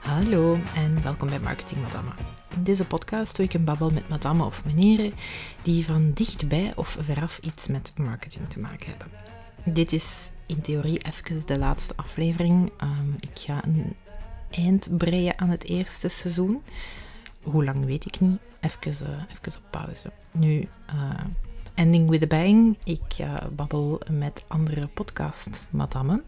Hallo en welkom bij Marketing Madame. In deze podcast doe ik een babbel met madame of meneren die van dichtbij of veraf iets met marketing te maken hebben. Dit is in theorie even de laatste aflevering. Um, ik ga een eind breien aan het eerste seizoen. Hoe lang weet ik niet. Even, even op pauze. Nu, uh, ending with a bang. Ik uh, babbel met andere podcast madammen.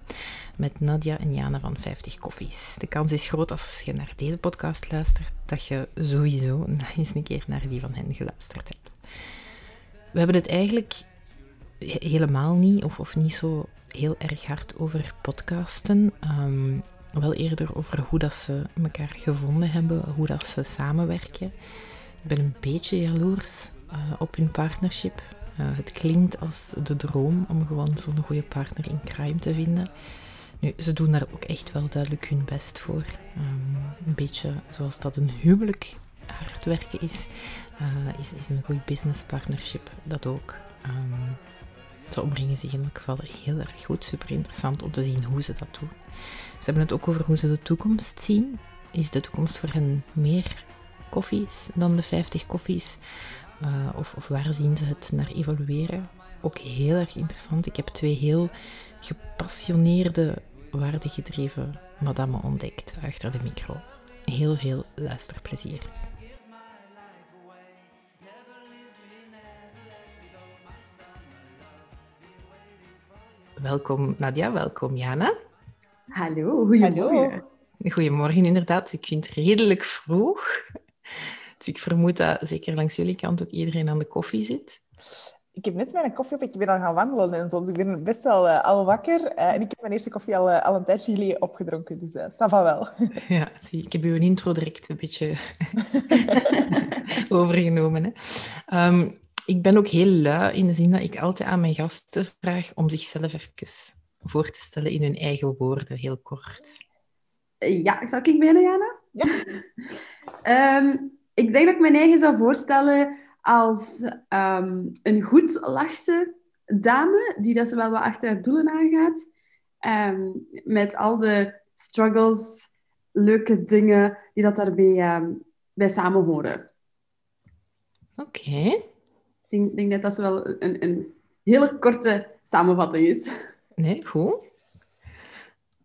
Met Nadia en Jana van 50 Koffies. De kans is groot als je naar deze podcast luistert, dat je sowieso eens een keer naar die van hen geluisterd hebt. We hebben het eigenlijk helemaal niet, of, of niet zo heel erg hard over podcasten. Um, wel eerder over hoe dat ze elkaar gevonden hebben, hoe dat ze samenwerken. Ik ben een beetje jaloers uh, op hun partnership. Uh, het klinkt als de droom om gewoon zo'n goede partner in crime te vinden. Nu, ze doen daar ook echt wel duidelijk hun best voor. Um, een beetje zoals dat een huwelijk hard werken is, uh, is, is een goed business partnership dat ook. Um, ze omringen zich in elk geval heel erg goed. Super interessant om te zien hoe ze dat doen. Ze hebben het ook over hoe ze de toekomst zien. Is de toekomst voor hen meer koffies dan de 50 koffies? Uh, of, of waar zien ze het naar evolueren? Ook heel erg interessant. Ik heb twee heel gepassioneerde, waardegedreven madame ontdekt achter de micro. Heel veel luisterplezier. Welkom Nadia, welkom Jana. Hallo, goedemorgen. Goedemorgen inderdaad. Ik vind het redelijk vroeg. Dus ik vermoed dat zeker langs jullie kant ook iedereen aan de koffie zit. Ik heb net mijn koffie op, ik ben al gaan wandelen en zo, dus ik ben best wel uh, al wakker. Uh, en ik heb mijn eerste koffie al, uh, al een tijdje geleden opgedronken, dus uh, ça va wel. Ja, zie, ik heb uw intro direct een beetje overgenomen. Hè. Um, ik ben ook heel lui in de zin dat ik altijd aan mijn gasten vraag om zichzelf even voor te stellen in hun eigen woorden, heel kort. Ja, zal ik beginnen, Jana? Ja. um, ik denk dat ik mijn eigen zou voorstellen als um, een goed lachse dame, die dat ze wel wat achter haar doelen aangaat. Um, met al de struggles, leuke dingen die dat daarbij um, bij samen horen. Oké. Okay. Ik denk, denk, dat dat wel een, een hele korte samenvatting is. Nee, goed.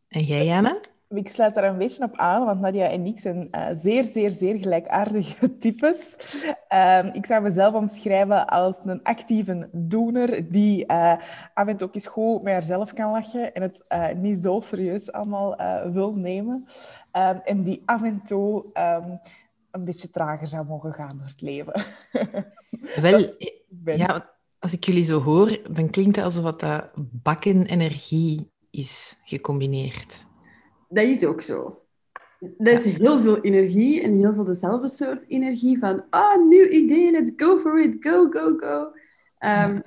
En jij, Jana? Ik sluit daar een beetje op aan, want Nadia en ik zijn uh, zeer, zeer, zeer gelijkaardige types. Uh, ik zou mezelf omschrijven als een actieve doener die uh, af en toe eens goed met haarzelf kan lachen en het uh, niet zo serieus allemaal wil nemen. Um, en die af en toe um, een beetje trager zou mogen gaan door het leven. Wel, ja, als ik jullie zo hoor, dan klinkt het alsof dat bakken energie is gecombineerd. Dat is ook zo. Dat is heel veel energie en heel veel dezelfde soort energie van ah, oh, nieuw idee, let's go for it, go, go, go. Um,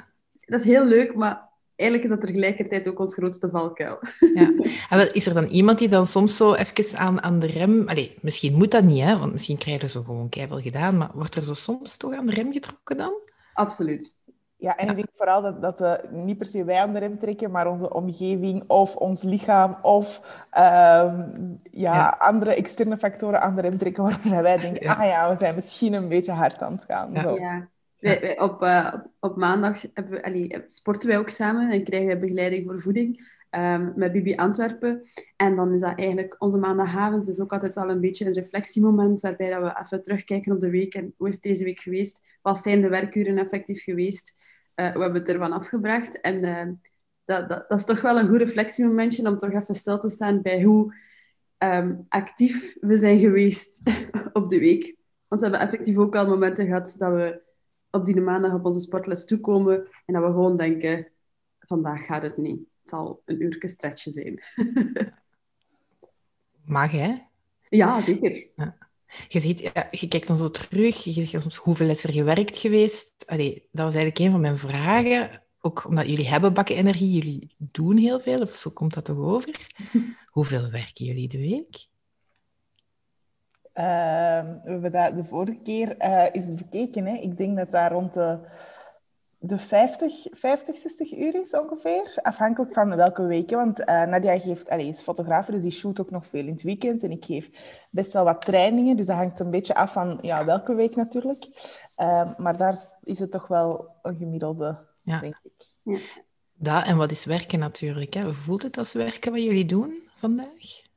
dat is heel leuk, maar eigenlijk is dat tegelijkertijd ook ons grootste valkuil. Ja. En is er dan iemand die dan soms zo even aan, aan de rem... Allee, misschien moet dat niet, hè, want misschien krijg je zo gewoon keihard gedaan, maar wordt er zo soms toch aan de rem getrokken dan? Absoluut. Ja, en ik denk vooral dat, dat uh, niet per se wij aan de rem trekken, maar onze omgeving of ons lichaam of uh, ja, ja, andere externe factoren aan de rem trekken, waarvan wij denken, ja. ah ja, we zijn misschien een beetje hard aan het gaan. Zo. Ja. Wij, wij, op, uh, op, maandag hebben we, allee, sporten wij ook samen en krijgen wij begeleiding voor voeding um, met Bibi Antwerpen. En dan is dat eigenlijk onze maandagavond is ook altijd wel een beetje een reflectiemoment waarbij dat we even terugkijken op de week en hoe is deze week geweest? Wat zijn de werkuren effectief geweest? Uh, we hebben het ervan afgebracht. En uh, dat, dat, dat, is toch wel een goed reflectiemomentje om toch even stil te staan bij hoe um, actief we zijn geweest op de week. Want we hebben effectief ook al momenten gehad dat we op die maandag op onze sportles toekomen en dat we gewoon denken, vandaag gaat het niet. Het zal een uurtje stretchen zijn. Mag, hè? Ja, zeker. Ja. Je, ziet, je kijkt dan zo terug, je zegt soms hoeveel is er gewerkt geweest. Allee, dat was eigenlijk een van mijn vragen. Ook omdat jullie hebben bakken energie, jullie doen heel veel, of zo komt dat toch over. hoeveel werken jullie de week? Uh, we hebben dat de vorige keer uh, eens bekeken. Hè. Ik denk dat daar rond de de 50, 50, 60 uur is ongeveer. Afhankelijk van welke weken. Want uh, Nadia geeft, allez, is fotograaf, dus die shoot ook nog veel in het weekend. En ik geef best wel wat trainingen. Dus dat hangt een beetje af van ja, welke week natuurlijk. Uh, maar daar is het toch wel een gemiddelde, ja. denk ik. Ja. Dat en wat is werken natuurlijk. Hè? Voelt het als werken wat jullie doen vandaag?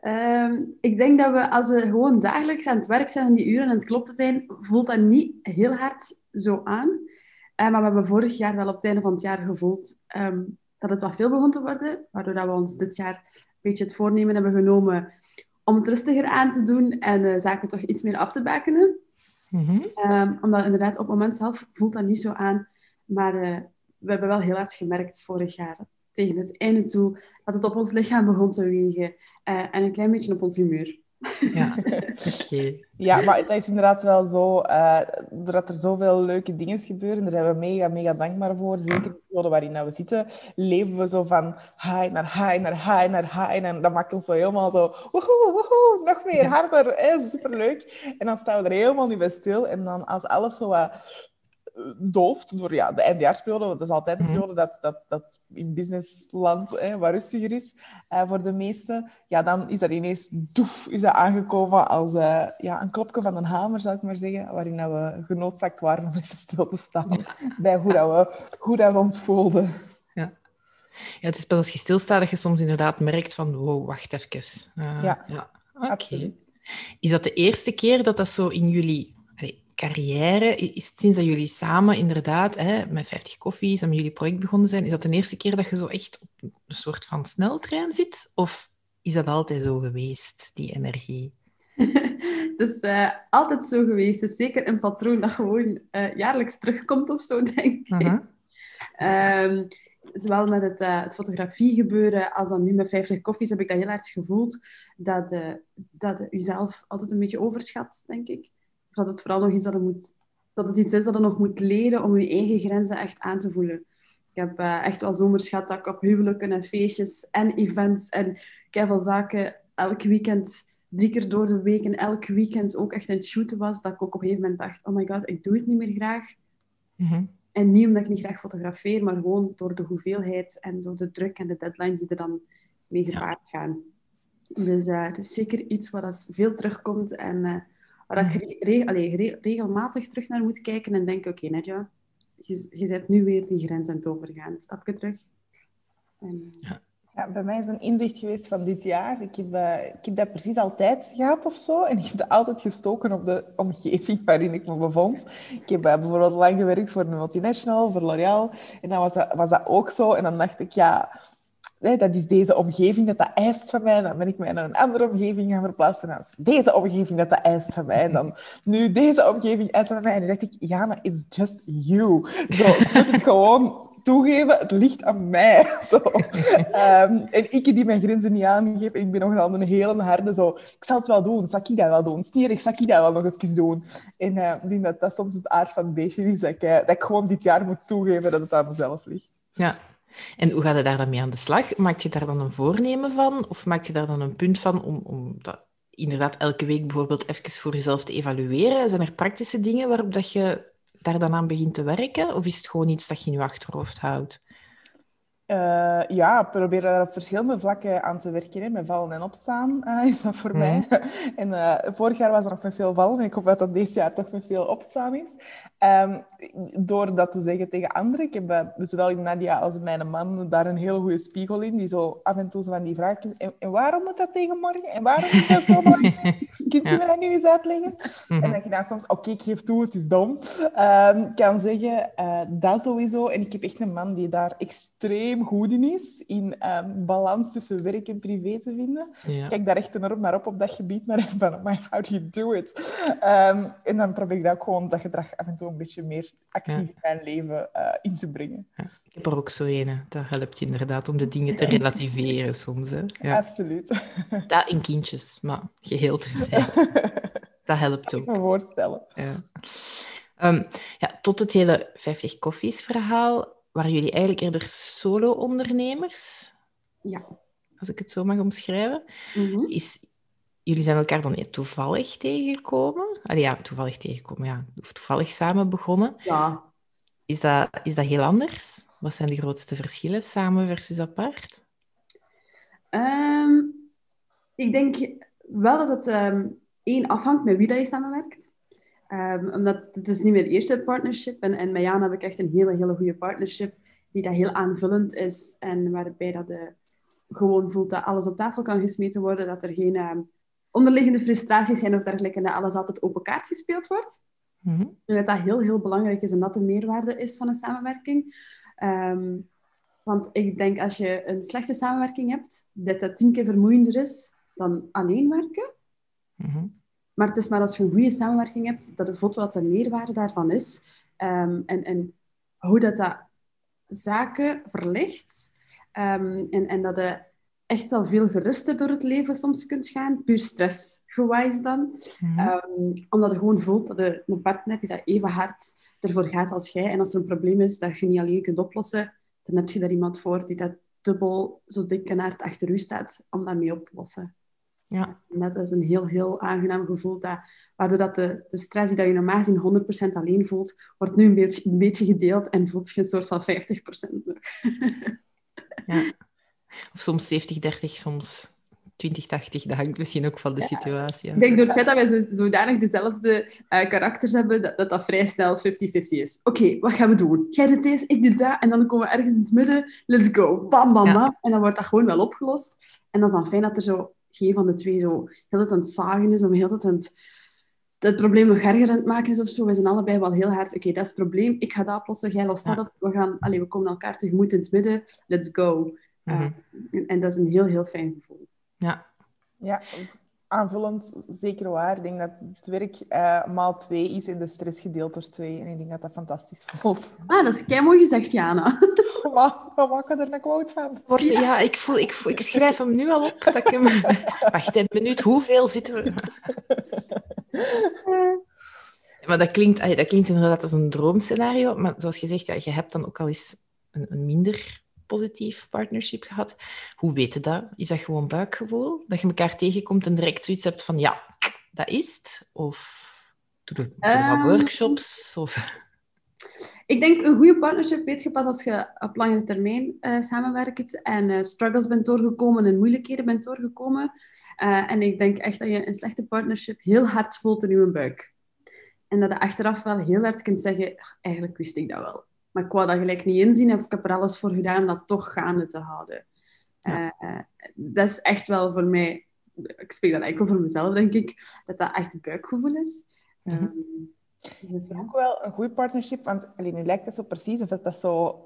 Um, ik denk dat we, als we gewoon dagelijks aan het werk zijn en die uren aan het kloppen zijn, voelt dat niet heel hard zo aan. Uh, maar we hebben vorig jaar wel op het einde van het jaar gevoeld um, dat het wat veel begon te worden. Waardoor dat we ons dit jaar een beetje het voornemen hebben genomen om het rustiger aan te doen en uh, zaken toch iets meer af te bakenen. Mm -hmm. um, omdat inderdaad op het moment zelf voelt dat niet zo aan. Maar uh, we hebben wel heel hard gemerkt vorig jaar tegen het einde toe, dat het op ons lichaam begon te wegen uh, en een klein beetje op ons humeur. Ja, oké. Ja, maar het is inderdaad wel zo, uh, doordat er zoveel leuke dingen gebeuren, daar zijn we mega, mega dankbaar voor. Zeker de periode waarin we zitten, leven we zo van high naar high naar high naar high. En dat maakt ons zo helemaal zo, woehoe, woehoe, nog meer, harder, hè, superleuk. En dan staan we er helemaal niet bij stil. En dan als alles zo wat dooft door ja, de eindejaarsperiode. Dat is altijd een mhm. periode dat, dat, dat in businessland hè, wat rustiger is uh, voor de meesten. Ja, dan is dat ineens doef, is dat aangekomen als uh, ja, een klopje van een hamer, zou ik maar zeggen. Waarin dat we genoodzaakt waren om even stil te staan bij hoe, dat we, hoe dat we ons voelden. Ja. Ja, het is pas als je stilstaat dat je soms inderdaad merkt van wow, wacht even. Uh, ja, ja. oké. Is dat de eerste keer dat dat zo in jullie carrière, is het sinds dat jullie samen inderdaad hè, met 50 koffies en met jullie project begonnen zijn, is dat de eerste keer dat je zo echt op een soort van sneltrein zit? Of is dat altijd zo geweest, die energie? Het is uh, altijd zo geweest. Het is zeker een patroon dat gewoon uh, jaarlijks terugkomt of zo, denk ik. um, zowel met het, uh, het fotografie gebeuren als dan nu met 50 koffies heb ik dat heel erg gevoeld. Dat, dat je jezelf altijd een beetje overschat, denk ik dat het vooral nog iets dat, moet, dat het iets is dat je nog moet leren om je eigen grenzen echt aan te voelen. Ik heb uh, echt wel zomers gehad dat ik op huwelijken en feestjes en events en veel zaken elk weekend, drie keer door de week en elk weekend ook echt aan het shooten was. Dat ik ook op een gegeven moment dacht, oh my god, ik doe het niet meer graag. Mm En niet omdat ik niet graag fotografeer, maar gewoon door de hoeveelheid en door de druk en de deadlines die er dan mee gepaard gaan. Dus uh, het is zeker iets wat veel terugkomt en... Uh, Waar ik mhm. re allee, regelmatig terug naar moet kijken en denk, oké, okay, Nedja, je, je bent nu weer die grens aan het overgaan. Stapje terug. En, ja. Ja, bij mij is een inzicht geweest van dit jaar. Ik heb, uh, ik heb dat precies altijd gehad of zo. En ik heb dat altijd gestoken op de omgeving waarin ik me bevond. Ik heb uh, bijvoorbeeld lang gewerkt voor een multinational, voor L'Oréal. En dan was dat, was dat ook zo. En dan dacht ik, ja, dat is deze omgeving dat dat eist van mij. Dan ben ik mij naar een andere omgeving gaan verplaatsen. Dan deze omgeving dat dat eist van mij. Dan nu deze omgeving eist van mij. En dan dacht ik, ja, maar it's just you. Zo, ik moet het gewoon toegeven, het ligt aan mij. Zo. Um, en ik die mijn grenzen niet aangeef, ik ben nogal een hele harde zo, ik zal het wel doen, zal ik dat wel doen? Snierig, zal ik dat wel nog even doen? En uh, ik denk dat dat soms het aard van het beestje is, dat ik, uh, dat ik gewoon dit jaar moet toegeven dat het aan mezelf ligt. Ja, en hoe gaat je daar dan mee aan de slag? Maak je daar dan een voornemen van? Of maak je daar dan een punt van om, om dat inderdaad elke week bijvoorbeeld even voor jezelf te evalueren? Zijn er praktische dingen waarop dat je daar dan aan begint te werken? Of is het gewoon iets dat je in je achterhoofd houdt? Uh, ja, probeer daar op verschillende vlakken aan te werken. Hè. Met vallen en opstaan uh, is dat voor mhm. mij. en uh, vorig jaar was er nog met veel vallen. En ik hoop dat dat deze jaar toch met veel opstaan is. Um, door dat te zeggen tegen anderen. Ik heb zowel in Nadia als mijn man daar een hele goede spiegel in. Die zo af en toe zo van die vragen. En, en waarom moet dat tegen morgen? En waarom is dat zo belangrijk? Kunt je me dat nu eens uitleggen? Mhm. En dat je dan soms, oké, okay, ik geef toe, het is dom. Um, kan zeggen, dat sowieso. En ik heb echt een man die daar extreem goed in is, in um, balans tussen werk en privé te vinden. Ja. Kijk daar echt enorm naar op op dat gebied, naar van, my, how do you do it? En dan probeer ik dat ook dat gedrag af en toe een beetje meer actief in mijn leven uh, in te brengen. Ja. Ik heb er ook zo een. Dat helpt inderdaad om de dingen te relativeren soms. Hè. Ja. Absoluut. Dat in kindjes, maar geheel terzijde. dat helpt ook. Ik me voorstellen. Ja. Um, ja, tot het hele 50 koffies verhaal waren jullie eigenlijk eerder solo-ondernemers? Ja. Als ik het zo mag omschrijven. Mhm. Is, jullie zijn elkaar dan niet toevallig tegengekomen? Allee, ja, toevallig tegengekomen, ja. Of toevallig samen begonnen? Ja. Is dat, is dat heel anders? Wat zijn de grootste verschillen samen versus apart? Ehm, ik denk wel dat het um, één afhangt met wie dat je samenwerkt. Um, omdat het is niet mijn eerste partnership. En, en met Jan heb ik echt een hele, hele goede partnership. Die dat heel aanvullend is. En waarbij dat de, gewoon voelt dat alles op tafel kan gesmeten worden. Dat er geen onderliggende frustraties zijn of dergelijke. En dat alles altijd open kaart gespeeld wordt. Mm -hmm. En dat dat heel, heel belangrijk is en dat de meerwaarde is van een samenwerking. Um, want ik denk als je een slechte samenwerking hebt, dat dat tien keer vermoeiender is dan alleen werken. Mm -hmm. Maar het is maar als je een goede samenwerking hebt, dat je voelt wat de meerwaarde daarvan is. Um, en, en hoe dat, dat zaken verlicht. Um, en, en dat je echt wel veel geruster door het leven soms kunt gaan, puur stressgewijs dan. Mm -hmm. um, omdat je gewoon voelt dat je een partner hebt die dat even hard ervoor gaat als jij. En als er een probleem is dat je niet alleen kunt oplossen, dan heb je daar iemand voor die dat dubbel zo dik en hard achter u staat om dat mee op te lossen. Ja. En dat is een heel, heel aangenaam gevoel. Dat, waardoor dat de, de stress die dat je normaal gezien 100% alleen voelt, wordt nu een beetje, een beetje gedeeld en voelt je een soort van 50% nog. ja. Of soms 70, 30, soms 20, 80. Dat hangt misschien ook van de ja. situatie. Ik denk door het feit dat wij zo, zodanig dezelfde uh, karakters hebben, dat, dat dat vrij snel 50-50 is. Oké, okay, wat gaan we doen? Jij doet deze, ik doe dat. En dan komen we ergens in het midden. Let's go. Bam, bam, bam. Ja. En dan wordt dat gewoon wel opgelost. En dat is dan fijn dat er zo geen van de twee zo heel tijd aan het zagen is, om heel aan het, het probleem nog erger aan het maken is of zo. We zijn allebei wel heel hard, oké, okay, dat is het probleem. Ik ga dat oplossen, jij lost dat op. We, gaan, allez, we komen elkaar tegemoet in het midden. Let's go. Mm -hmm. uh, en, en dat is een heel, heel fijn gevoel. Ja. Ja, aanvullend zeker waar. Ik denk dat het werk uh, maal twee is en de stress gedeeld door twee. En ik denk dat dat fantastisch voelt. Ah, dat is kei mooi gezegd, Jana. Wat, wat maken er een quote van? Word, ja, ik, voel, ik, voel, ik schrijf hem nu al op. Dat ik hem... Wacht een minuut, hoeveel zitten we? maar dat klinkt, dat klinkt inderdaad als een droomscenario. Maar zoals je zegt, ja, je hebt dan ook al eens een, een minder positief partnership gehad. Hoe weet je dat? Is dat gewoon buikgevoel? Dat je elkaar tegenkomt en direct zoiets hebt van ja, dat is het? Of doe je um, workshops? Of... Ik denk een goede partnership weet je pas als je op langere termijn uh, samenwerkt en uh, struggles bent doorgekomen en moeilijkheden bent doorgekomen. Uh, en ik denk echt dat je een slechte partnership heel hard voelt in je buik. En dat je achteraf wel heel hard kunt zeggen, eigenlijk wist ik dat wel. Maar ik wou dat gelijk niet inzien en ik heb er alles voor gedaan om dat toch gaande te houden. Ja. Uh, dat is echt wel voor mij, ik spreek dat enkel voor mezelf, denk ik, dat dat echt een buikgevoel is. Mm -hmm. um, ja. Ook wel een goede partnership, want alleen, nu lijkt het zo precies of dat, dat zo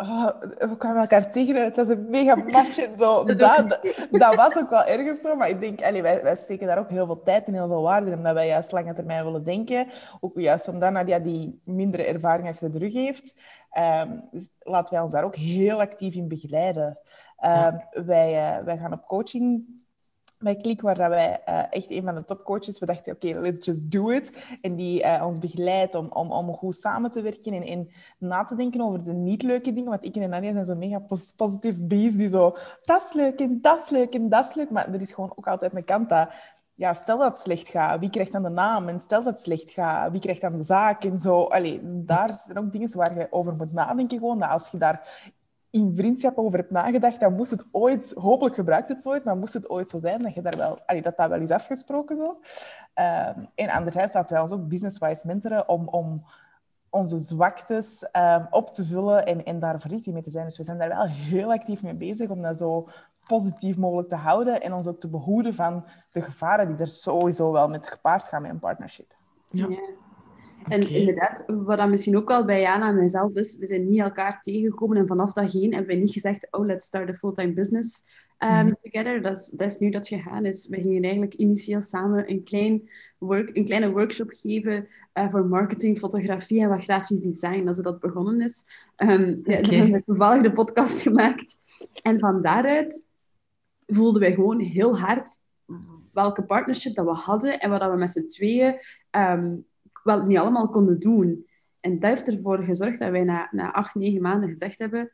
Oh, we kwamen elkaar tegen en het was een mega match en zo. Dat, dat, dat, was ook wel ergens zo, maar ik denk, allee, wij, wij steken daar ook heel veel tijd en heel veel waarde in, omdat wij juist lange termijn willen denken. Ook juist omdat Nadia die mindere ervaring achter de rug heeft. Um, dus laten wij ons daar ook heel actief in begeleiden. Um, ja. wij, uh, wij gaan op coaching bij Klik, waar wij uh, echt een van de topcoaches, we dachten, oké, let's just do it. En die uh, ons begeleidt om, om, om goed samen te werken en, en na te denken over de niet leuke dingen. Want ik en Nadia zijn zo mega pos positief bees, die zo, dat is leuk en dat is leuk en dat is leuk. Maar er is gewoon ook altijd een kant dat, ja, stel dat het slecht gaat, wie krijgt dan de naam? En stel dat het slecht gaat, wie krijgt dan de zaak? En zo, allee, daar zijn ook dingen waar je over moet nadenken. Gewoon, dat als je daar in vriendschap over hebt nagedacht, dan moest het ooit, hopelijk gebruikt het nooit, maar moest het ooit zo zijn dat je daar wel, allee, dat dat wel is afgesproken zo. Um, en anderzijds laten wij ons ook business-wise mentoren om, om onze zwaktes um, op te vullen en, en daar voorzichtig mee te zijn. Dus we zijn daar wel heel actief mee bezig om dat zo positief mogelijk te houden en ons ook te behoeden van de gevaren die er sowieso wel met gepaard gaan met een partnership. Ja. ja. En okay. inderdaad, wat dan misschien ook al bij Jana en mijzelf is, we zijn niet elkaar tegengekomen en vanaf dat heen hebben we niet gezegd, oh, let's start a full-time business um, mm. together. Dat is, dat is nu dat gegaan is. We gingen eigenlijk initieel samen een, klein work, een kleine workshop geven uh, voor marketing, fotografie en wat grafisch design, als dat begonnen is. Um, okay. ja, dan hebben we toevallig de podcast gemaakt. En van daaruit voelden wij gewoon heel hard welke partnership dat we hadden en wat we met z'n tweeën um, wel niet allemaal konden doen. En dat heeft ervoor gezorgd dat wij na, na acht, negen maanden gezegd hebben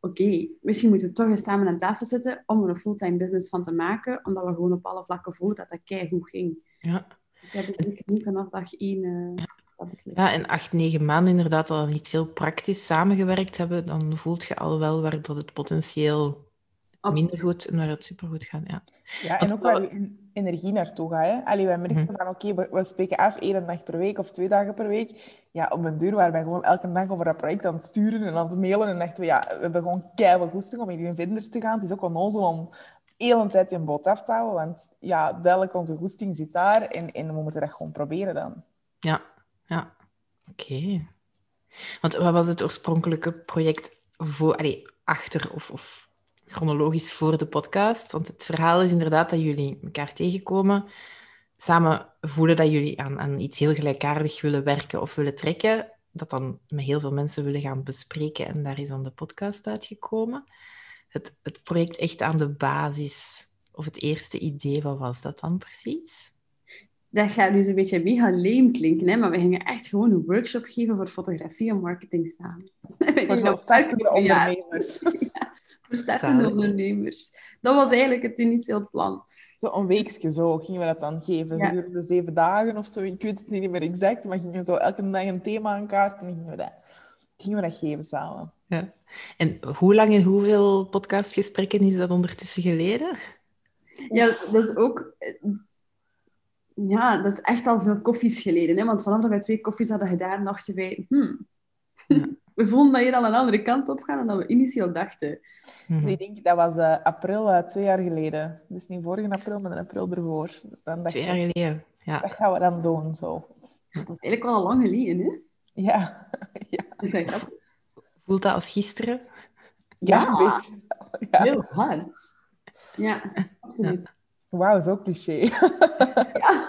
oké, okay, misschien moeten we toch eens samen aan tafel zitten om er een fulltime business van te maken, omdat we gewoon op alle vlakken voelen dat dat goed ging. Ja. Dus we hebben zeker niet vanaf dag één... Uh... Ja, en acht, negen maanden inderdaad al iets heel praktisch samengewerkt hebben, dan voelt je al wel waar dat het potentieel minder goed en waar het supergoed gaat. Ja, ja en ook waar je energie naartoe gaat. Hè? Allee, wij merken mhm. van, oké, we, spreken af één dag per week of twee dagen per week. Ja, op een duur waren wij gewoon elke dag over dat project aan het sturen en aan het mailen. En dachten we, ja, we hebben gewoon keihard goesting om in die vinders te gaan. Het is ook onnozel om heel een tijd in boot af te houden, want ja, duidelijk onze goesting zit daar en, en we moeten dat gewoon proberen dan. Ja, ja. Oké. Want wat was het oorspronkelijke project voor, allee, achter of, of chronologisch voor de podcast? Want het verhaal is inderdaad dat jullie elkaar tegenkomen, samen voelen dat jullie aan, aan iets heel gelijkaardig willen werken of willen trekken, dat dan met heel veel mensen willen gaan bespreken en daar is dan de podcast uitgekomen. Het, het project echt aan de basis, of het eerste idee, wat was dat dan precies? dat gaat nu een beetje mega leem klinken, hè? maar we gingen echt gewoon een workshop geven voor fotografie en marketing samen. Voor startende ondernemers. ja, startende ondernemers. Dat was eigenlijk het initieel plan. Zo een weekje zo gingen we dat dan geven. Ja. De zeven dagen of zo, ik weet het niet meer exact, maar gingen we zo elke dag een thema aankaarten en gingen we dat, gingen we dat geven samen. Ja. En hoe lang en hoeveel podcastgesprekken is dat ondertussen geleden? Ja, dat is ook ja, dat is echt al veel koffies geleden. Hè? Want vanaf dat wij twee koffies hadden gedaan, dachten wij... Hmm, we vonden dat hier al een andere kant op gaan dan we initieel dachten. Mhm. Ik denk, dat was uh, april uh, twee jaar geleden. Dus niet vorige april, maar de april ervoor. Dan twee jaar geleden, ja. Dat gaan we dan doen, zo. Dat is eigenlijk wel al lang geleden, hè? Ja. ja. Voelt dat als gisteren? Ja, ja. ja. heel hard. Ja, absoluut. Wauw, zo cliché. ja.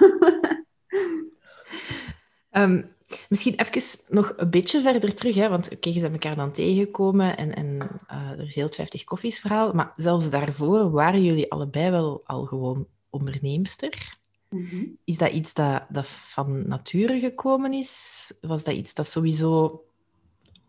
um, misschien even nog een beetje verder terug, hè, want oké, je zijn elkaar dan tegengekomen en, en uh, er is heel het 50 koffies verhaal, maar zelfs daarvoor waren jullie allebei wel al gewoon onderneemster. Mm Is dat iets dat, dat van nature gekomen is? Was dat iets dat sowieso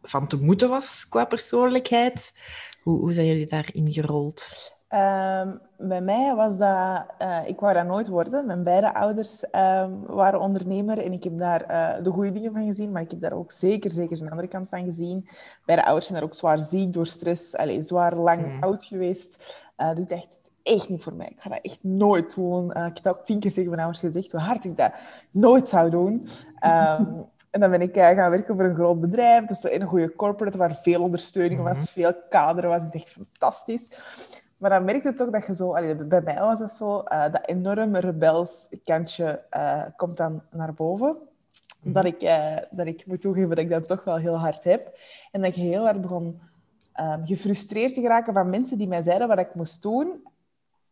van te moeten was qua persoonlijkheid? Hoe, hoe zijn jullie daarin gerold? Um, bij mij was dat, uh, ik wou dat nooit worden. Mijn beide ouders um, waren ondernemer en ik heb daar uh, de goede dingen van gezien, maar ik heb daar ook zeker, zeker een andere kant van gezien. Beide ouders zijn daar ook zwaar ziek door stress, allez, zwaar lang mm. oud geweest. Uh, dus ik dacht, echt niet voor mij. Ik ga dat echt nooit doen. ik heb dat ook tien keer tegen mijn ouders gezegd, hoe hard ik dat nooit zou doen. Um, en dan ben ik gaan werken voor een groot bedrijf. Dat is een goede corporate, waar veel ondersteuning was, mhm. veel kader was. Het echt fantastisch. Maar dan merk je toch dat je zo... Allee, bij mij was het zo, uh, dat enorme rebels kantje uh, komt dan naar boven. Mhm. Dat, ik, uh, dat ik moet toegeven dat ik dat toch wel heel hard heb. En dat ik heel hard begon um, gefrustreerd te geraken van mensen die mij zeiden wat ik moest doen.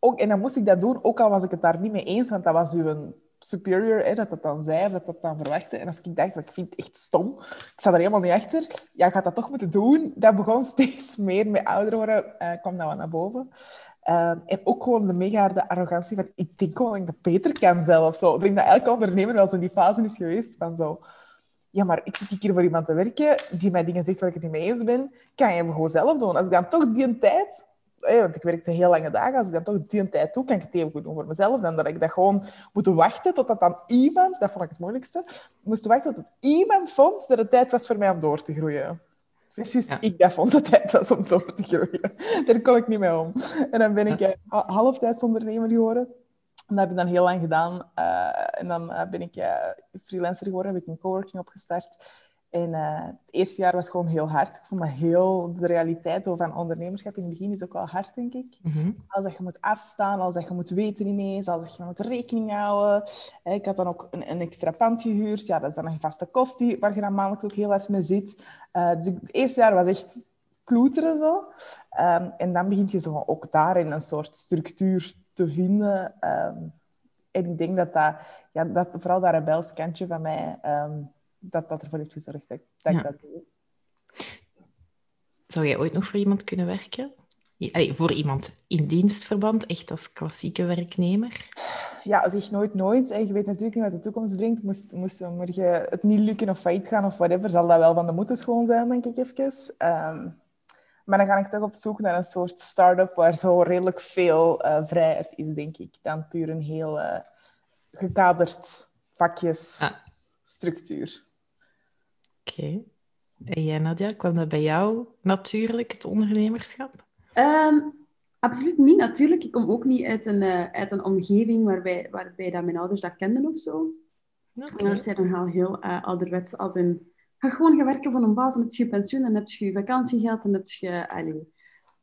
Ook, en dan moest ik dat doen, ook al was ik het daar niet mee eens, want dat was uw superior, dat dat dan zei, of dat dat dan verwachtte. En als ik dacht, ik vind het echt stom, ik sta er helemaal niet achter, ja, gaat dat toch moeten doen. Dat begon steeds meer met ouder worden, uh, kwam dat naar boven. Uh, en ook gewoon de mega harde arrogantie van, ik denk gewoon dat ik dat beter kan zelf. Zo. Ik denk dat elke ondernemer wel zo in die fase is geweest van zo... Ja, maar ik zit hier voor iemand te werken die mij dingen zegt waar ik het niet mee eens ben. Kan je hem gewoon zelf doen. Als ik dan toch die tijd want ik werkte heel lange dagen, als ik dan toch die tijd doe, kan ik het even goed doen voor mezelf. Dan dat ik dat gewoon moet wachten totdat dan iemand, dat vond ik het moeilijkste, moest wachten tot iemand vond dat het tijd was voor mij om door te groeien. Versus ik dat vond dat het tijd was om door te groeien. Daar kon ik niet mee om. En dan ben ik uh, halftijdsondernemer geworden. En dat heb ik dan heel lang gedaan. Uh, en dan uh, ben ik freelancer geworden, heb ik een coworking opgestart. En uh, het eerste jaar was gewoon heel hard. Ik vond dat heel... De realiteit van ondernemerschap in het begin is ook wel hard, denk ik. Mhm. Als dat je moet afstaan, als dat je moet weten ineens, als dat je moet rekening houden. Ik had dan ook een, een extra pand gehuurd. Ja, dat is dan een vaste kost die, waar je dan maandelijks ook heel hard mee zit. Uh, dus het eerste jaar was echt ploeteren zo. Um, en dan begint je zo ook daarin een soort structuur te vinden. Um, en ik denk dat dat, ja, dat vooral dat rebels kantje van mij... Um, dat dat ervoor heeft gezorgd dat, dat ik dat doe. Zou jij ooit nog voor iemand kunnen werken? Allee, voor iemand in dienstverband, echt als klassieke werknemer? Ja, zeg nooit nooit. Je weet natuurlijk niet wat de toekomst brengt. Moest, moest we morgen het niet lukken of failliet gaan of whatever, zal dat wel van de moeten schoon zijn, denk ik even. Um, maar dan ga ik toch op zoek naar een soort start-up waar zo redelijk veel uh, vrijheid is, denk ik. Dan puur een heel uh, gekaderd vakjes structuur. Oké. En jij, Nadia, kwam dat bij jou natuurlijk, het ondernemerschap? Ehm, absoluut niet natuurlijk. Ik kom ook niet uit een, uh, uit een omgeving waarbij, waarbij dat mijn ouders dat kenden of zo. Okay. Maar zijn dan al heel uh, ouderwets als in... Ga gewoon gaan werken voor een baas en heb je pensioen en heb je vakantiegeld en heb je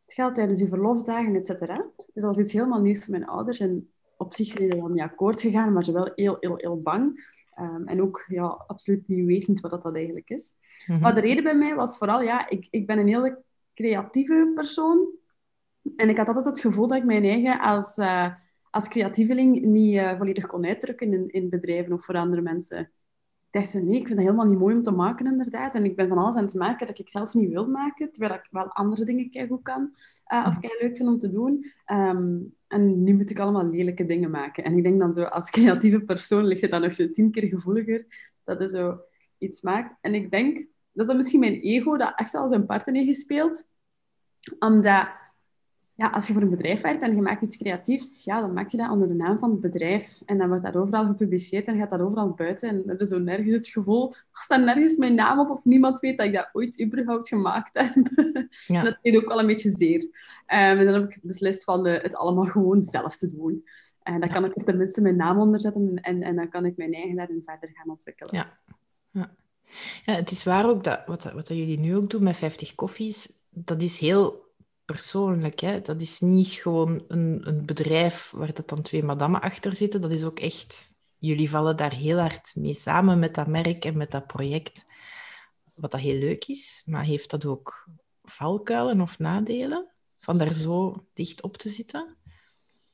het geld tijdens je verlofdagen, et cetera. Dus dat was iets helemaal nieuws voor mijn ouders. En op zich zijn ze wel niet akkoord gegaan, maar ze wel heel, heel, heel bang. Um, en ook ja, absoluut niet wetend wat dat eigenlijk is. Mm -hmm. Maar de reden bij mij was vooral, ja, ik, ik ben een hele creatieve persoon. En ik had altijd het gevoel dat ik mijn eigen als, uh, als creatieveling niet uh, volledig kon uitdrukken in, in bedrijven of voor andere mensen. Ik dacht nee, ik vind dat helemaal niet mooi om te maken, inderdaad. En ik ben van alles aan het maken dat ik zelf niet wil maken, terwijl ik wel andere dingen keigoed kan uh, of kei leuk vind om te doen. Um, en nu moet ik allemaal lelijke dingen maken. En ik denk dan zo, als creatieve persoon ligt het dan nog zo tien keer gevoeliger dat je zo iets maakt. En ik denk, dat is misschien mijn ego dat echt al zijn parten heeft gespeeld. Omdat ja, als je voor een bedrijf werkt en je maakt iets creatiefs, ja, dan maak je dat onder de naam van het bedrijf. En dan wordt dat overal gepubliceerd en gaat dat overal buiten. En dat is zo nergens het gevoel, er staat nergens mijn naam op of niemand weet dat ik dat ooit überhaupt gemaakt heb. Ja. dat deed ook wel een beetje zeer. Um, en dan heb ik beslist van uh, het allemaal gewoon zelf te doen. En dan ja. kan ik er tenminste mijn naam onder zetten en, en dan kan ik mijn eigen daarin verder gaan ontwikkelen. Ja. ja. Ja, het is waar ook dat wat, wat jullie nu ook doen met 50 koffies, dat is heel persoonlijk. Hè? Dat is niet gewoon een, een bedrijf waar dat dan twee madammen achter zitten. Dat is ook echt... Jullie vallen daar heel hard mee samen met dat merk en met dat project. Wat dat heel leuk is. Maar heeft dat ook valkuilen of nadelen? Van daar zo dicht op te zitten?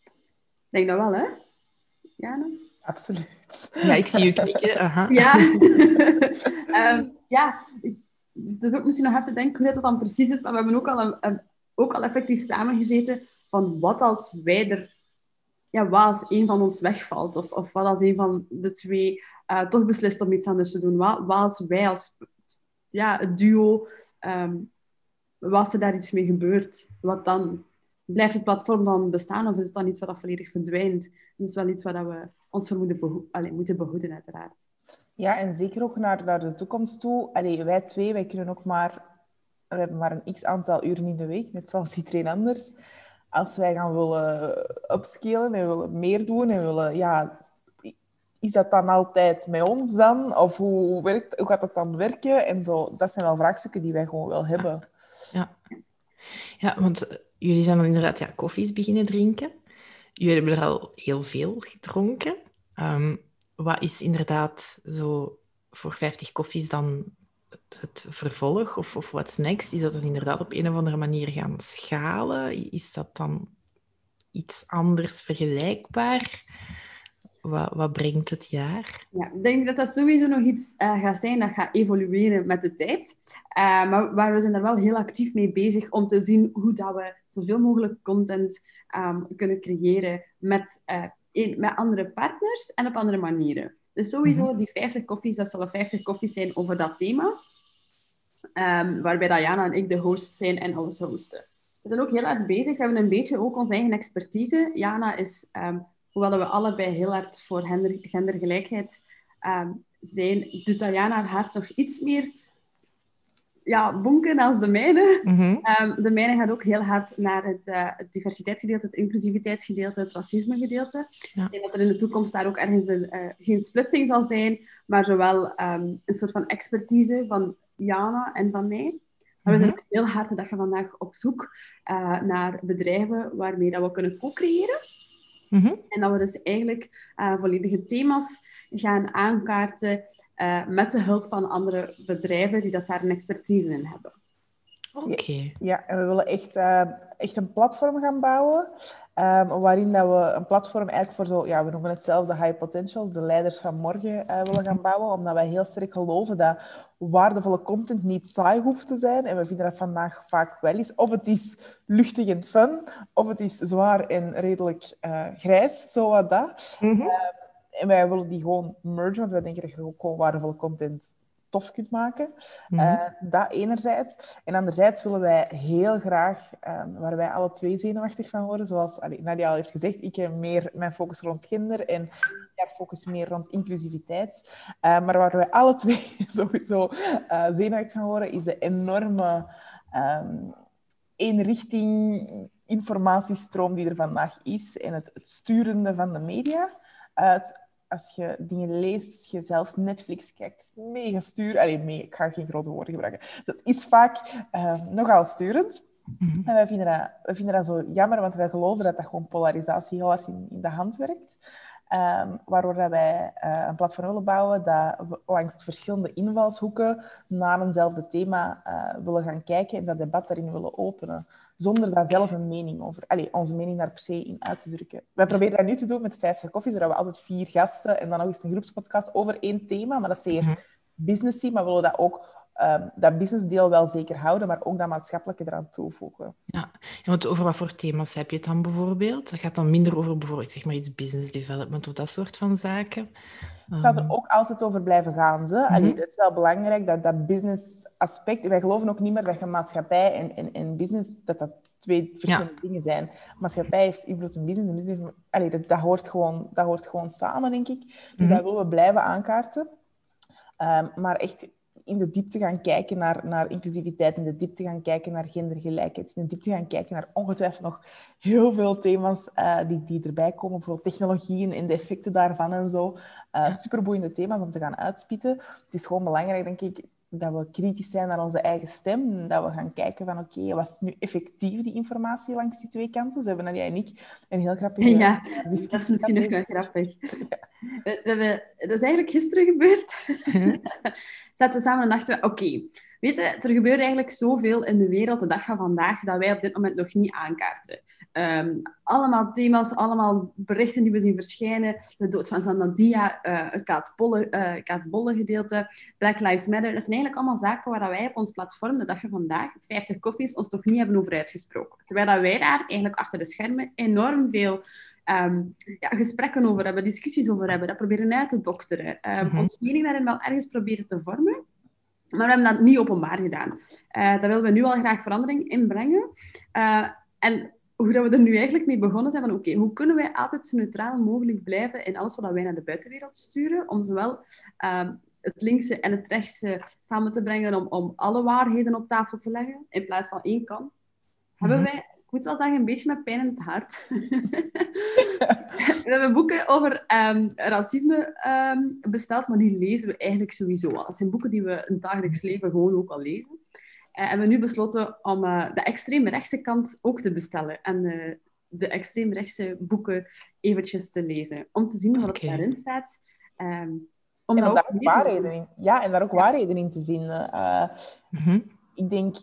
Ik denk dat wel, hè? Ja, Absoluut. Ja, ik zie je knikken. Aha. Ja. um, ja, het is ook misschien nog even denken hoe dat dan precies is, maar we hebben ook al een, een ook al effectief samengezeten van wat als wij er, ja, wat als een van ons wegvalt, of, of wat als een van de twee uh, toch beslist om iets anders te doen, wat, als wij als ja, het duo, um, wat als er daar iets mee gebeurt, wat dan? Blijft het platform dan bestaan of is het dan iets wat dat volledig verdwijnt? Dat is wel iets wat we ons voor moeten, moeten behoeden, uiteraard. Ja, en zeker ook naar, naar de toekomst toe. Allee, wij twee, wij kunnen ook maar we hebben maar een x-aantal uren in de week, net zoals iedereen anders. Als wij gaan willen upscalen en willen meer doen en willen... Ja, is dat dan altijd met ons dan? Of hoe, werkt, hoe gaat dat dan werken? En zo, dat zijn wel vraagstukken die wij gewoon wel hebben. Ja, ja want jullie zijn dan inderdaad ja, koffies beginnen drinken. Jullie hebben er al heel veel gedronken. Um, wat is inderdaad zo voor 50 koffies dan het vervolg of, of what's next? Is dat dan inderdaad op een of andere manier gaan schalen? Is dat dan iets anders vergelijkbaar? Wat, wat brengt het jaar? Ja, ik denk dat dat sowieso nog iets uh, gaat zijn dat gaat evolueren met de tijd. Uh, maar, maar, we zijn er wel heel actief mee bezig om te zien hoe dat we zoveel mogelijk content um, kunnen creëren met, uh, in, met andere partners en op andere manieren. Dus sowieso, mm-hmm. die 50 koffies, dat zullen 50 koffies zijn over dat thema. Um, waarbij Diana en ik de host zijn en alles hosten. We zijn ook heel hard bezig. We hebben een beetje ook onze eigen expertise. Jana is, um, hoewel we allebei heel hard voor gender, gendergelijkheid um, zijn, doet Diana haar hart nog iets meer ja, bonken als de mijne. Mm-hmm. de mijne gaat ook heel hard naar het, uh, het diversiteitsgedeelte, het inclusiviteitsgedeelte, het racismegedeelte. Ja. Denk dat er in de toekomst daar ook ergens een, uh, geen splitsing zal zijn, maar zowel een soort van expertise van Jana en van mij. Maar we zijn ook heel hard de dag van vandaag op zoek uh, naar bedrijven waarmee dat we kunnen co-creëren. Mm -hmm. En dat we dus eigenlijk uh, volledige thema's gaan aankaarten uh, met de hulp van andere bedrijven die dat daar een expertise in hebben. Oké. Okay. Ja, en we willen echt, echt een platform gaan bouwen. Um, waarin dat we een platform eigenlijk voor zo, ja, we noemen het zelf de high potentials, de leiders van morgen uh, willen gaan bouwen. Omdat wij heel sterk geloven dat waardevolle content niet saai hoeft te zijn. En we vinden dat vandaag vaak wel is. Of het is luchtig en fun, of het is zwaar en redelijk uh, grijs, zo wat dat. Mm -hmm. uh, en wij willen die gewoon mergen, want wij denken dat je ook gewoon waardevolle content tof kunt maken. Mhm. Mm -hmm. uh, dat enerzijds. En anderzijds willen wij heel graag, um, waar wij alle twee zenuwachtig van worden, zoals allee, Nadia al heeft gezegd, ik heb meer mijn focus rond gender. En jaar focussen meer rond inclusiviteit. Uh, maar waar we alle twee sowieso uh, zenuwachtig van worden, is de enorme um, eenrichting informatiestroom die er vandaag is en het, het sturende van de media. Het, als je dingen leest, je zelfs Netflix kijkt, mega stuur. Allee, mee, ik ga geen grote woorden gebruiken. Dat is vaak uh, nogal sturend. Mm En wij vinden, dat, wij vinden dat zo jammer, want wij geloven dat dat gewoon polarisatie heel hard in, in de hand werkt. Um, waardoor dat wij uh, een platform willen bouwen dat we langs verschillende invalshoeken naar eenzelfde thema uh, willen gaan kijken en dat debat daarin willen openen zonder daar zelf een mening over, allez, onze mening daar per se in uit te drukken. Wij proberen dat nu te doen met 50 koffies. Daar hebben we altijd vier gasten en dan nog eens een groepspodcast over één thema, maar dat is zeer mm businessy, maar we willen dat ook um, dat businessdeel wel zeker houden, maar ook dat maatschappelijke eraan toevoegen. Ja, want over wat voor thema's heb je het dan bijvoorbeeld? Dat gaat dan minder over bijvoorbeeld zeg maar iets business development of dat soort van zaken. Het zou er ehm. ook altijd over blijven gaan. Ze. Mm het is wel belangrijk dat dat business aspect... Wij geloven ook niet meer dat je maatschappij en, en, en business... dat dat twee verschillende dingen zijn. Maatschappij heeft invloed op business. En business allee, dat, dat, hoort gewoon, dat hoort gewoon samen, denk ik. Dus mm dat willen we blijven aankaarten. Um, maar echt in de diepte gaan kijken naar, naar inclusiviteit, in de diepte gaan kijken naar gendergelijkheid, in de diepte gaan kijken naar ongetwijfeld nog heel veel thema's uh, die, die erbij komen, bijvoorbeeld technologieën en de effecten daarvan en zo. Uh, superboeiende thema's om te gaan uitspitten. Het is gewoon belangrijk, denk ik, dat we kritisch zijn naar onze eigen stem. Dat we gaan kijken van, oké, okay, is nu effectief die informatie langs die twee kanten? Ze hebben Nadia en ik een heel grappige ja, discussie. dat is misschien nog wel grappig. We, we, dat is eigenlijk gisteren gebeurd. Zaten we samen en dachten we, oké, Weet je, er gebeurt eigenlijk zoveel in de wereld de dag van vandaag dat wij op dit moment nog niet aankaarten. Um, allemaal thema's, allemaal berichten die we zien verschijnen. De dood van Zanadia, uh, het Kaatbolle, uh, gedeelte, Black Lives Matter. Dat zijn eigenlijk allemaal zaken waar wij op ons platform de dag van vandaag, 50 koffies, ons nog niet hebben over uitgesproken. Terwijl dat wij daar eigenlijk achter de schermen enorm veel Um, ja, gesprekken over hebben, discussies over hebben, dat proberen uit te dokteren. Um, mm Ons mening daarin wel ergens proberen te vormen. Maar we hebben dat niet openbaar gedaan. Uh, daar willen we nu al graag verandering in brengen. Uh, en hoe dat we er nu eigenlijk mee begonnen zijn van oké, hoe kunnen wij altijd zo neutraal mogelijk blijven in alles wat wij naar de buitenwereld sturen, om zowel uh, het linkse en het rechtse samen te brengen, om, om alle waarheden op tafel te leggen, in plaats van één kant. Mm -hmm. Hebben wij ik moet wel zeggen, een beetje met pijn in het hart. we hebben boeken over um, racisme um, besteld, maar die lezen we eigenlijk sowieso al. Dat zijn boeken die we in het dagelijks leven gewoon ook al lezen. Uh, en we hebben nu besloten om uh, de extreemrechtse kant ook te bestellen. En uh, de extreemrechtse boeken eventjes te lezen. Om te zien wat okay. er daarin staat. Um, om en daar ook waarheden in, ja, en daar ook ja. waarheden in te vinden. Mm -hmm. Ik denk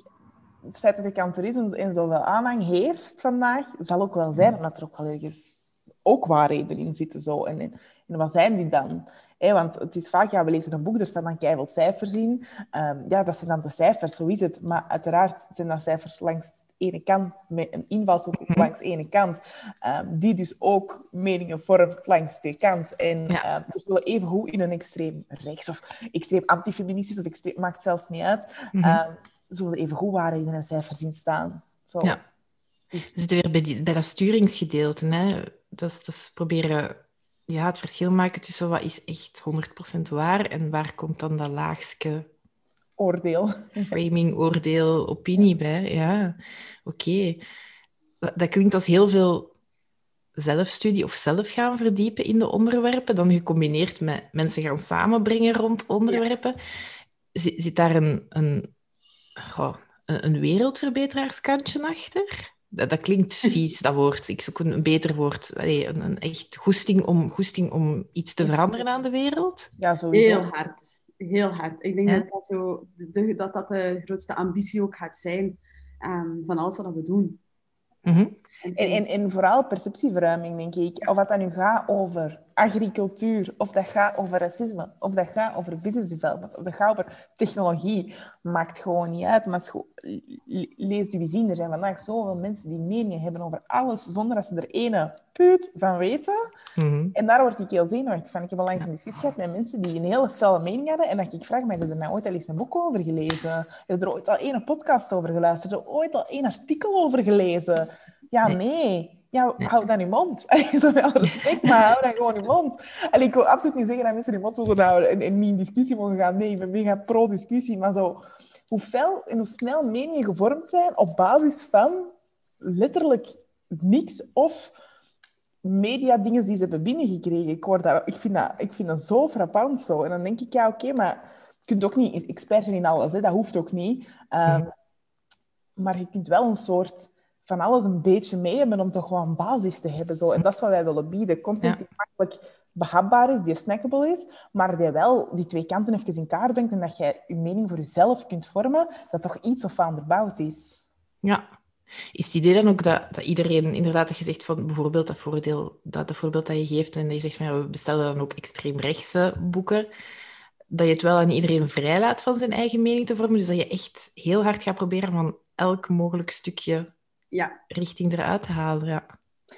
het feit dat de kant er is en, zoveel aanhang heeft vandaag, zal ook wel zijn dat er ook wel ergens ook waarheden in zitten. Zo. En, en, wat zijn die dan? want het is vaak, ja, we lezen een boek, er staan dan keihard cijfers in. Um, ja, dat zijn dan de cijfers, zo is het. Maar uiteraard zijn dat cijfers langs de ene kant, met een invalshoek mhm. langs de ene kant, um, die dus ook meningen vormt langs de kant. En ja. um, dus even hoe in een extreem rechts of extreem antifeministisch, of extreem, maakt zelfs niet uit. Mm zullen even goed waarheden en cijfers in staan. Zo. Ja. Dus... We zitten weer bij, die, bij dat sturingsgedeelte. Hè? Dat, is, dat is proberen ja, het verschil maken tussen wat is echt 100% waar en waar komt dan dat laagste oordeel. Framing, oordeel, opinie bij. Ja, oké. Dat, dat, klinkt als heel veel zelfstudie of zelf gaan verdiepen in de onderwerpen, dan gecombineerd met mensen gaan samenbrengen rond onderwerpen. Zit, zit daar een, een goh, een wereldverbeterarskantje achter. Dat, dat, klinkt vies, dat woord. Ik zoek een, beter woord. Allee, een, een, echt goesting om, goesting om iets te veranderen aan de wereld. Ja, sowieso. Heel hard. Heel hard. Ik denk dat, dat, zo, de, dat dat de grootste ambitie ook gaat zijn um, van alles wat we doen. Mm en, en, en, vooral perceptieverruiming, denk ik. Of wat dat nu gaat over agricultuur, of dat gaat over racisme, of dat gaat over business development, of dat gaat over technologie, maakt gewoon niet uit. Maar lees je zien, er zijn vandaag zoveel mensen die meningen hebben over alles, zonder dat ze er ene puut van weten. Mhm. En daar word ik heel zenuwachtig van. Ik heb al langs een discussie gehad met mensen die een hele felle mening hadden. En dat ik vraag, maar heb je er nou ooit al eens een boek over gelezen? Heb je er ooit al één podcast over geluisterd? Heb je er ooit al één artikel over gelezen? Ja, nee. Ja, hou dan je mond. Zo met alle respect, maar hou dan gewoon je mond. En ik wil absoluut niet zeggen dat mensen hun mond moeten houden en, en niet in discussie mogen gaan. Nee, ik ben mega pro-discussie. Maar zo, hoe fel en hoe snel meningen gevormd zijn op basis van letterlijk niks of media-dingen die ze hebben binnengekregen. Ik, word daar, ik, vind dat, ik vind dat zo frappant zo. En dan denk ik, ja, oké, maar je kunt ook niet expert zijn in alles. Hè? Dat hoeft ook niet. Um, maar je kunt wel een soort van alles een beetje mee hebben om toch gewoon een basis te hebben. Zo. En dat is wat wij willen bieden. Content die makkelijk behapbaar is, die snackable is, maar die wel die twee kanten even in kaart brengt en dat jij je mening voor jezelf kunt vormen, dat toch iets of onderbouwd is. Ja. Is het idee dan ook dat, dat iedereen, inderdaad, dat je zegt van bijvoorbeeld dat voordeel, dat, dat voorbeeld dat je geeft en dat je zegt van ja, we bestellen dan ook extreemrechtse boeken, dat je het wel aan iedereen vrijlaat van zijn eigen mening te vormen, dus dat je echt heel hard gaat proberen van elk mogelijk stukje ja. richting eruit te halen. Ja.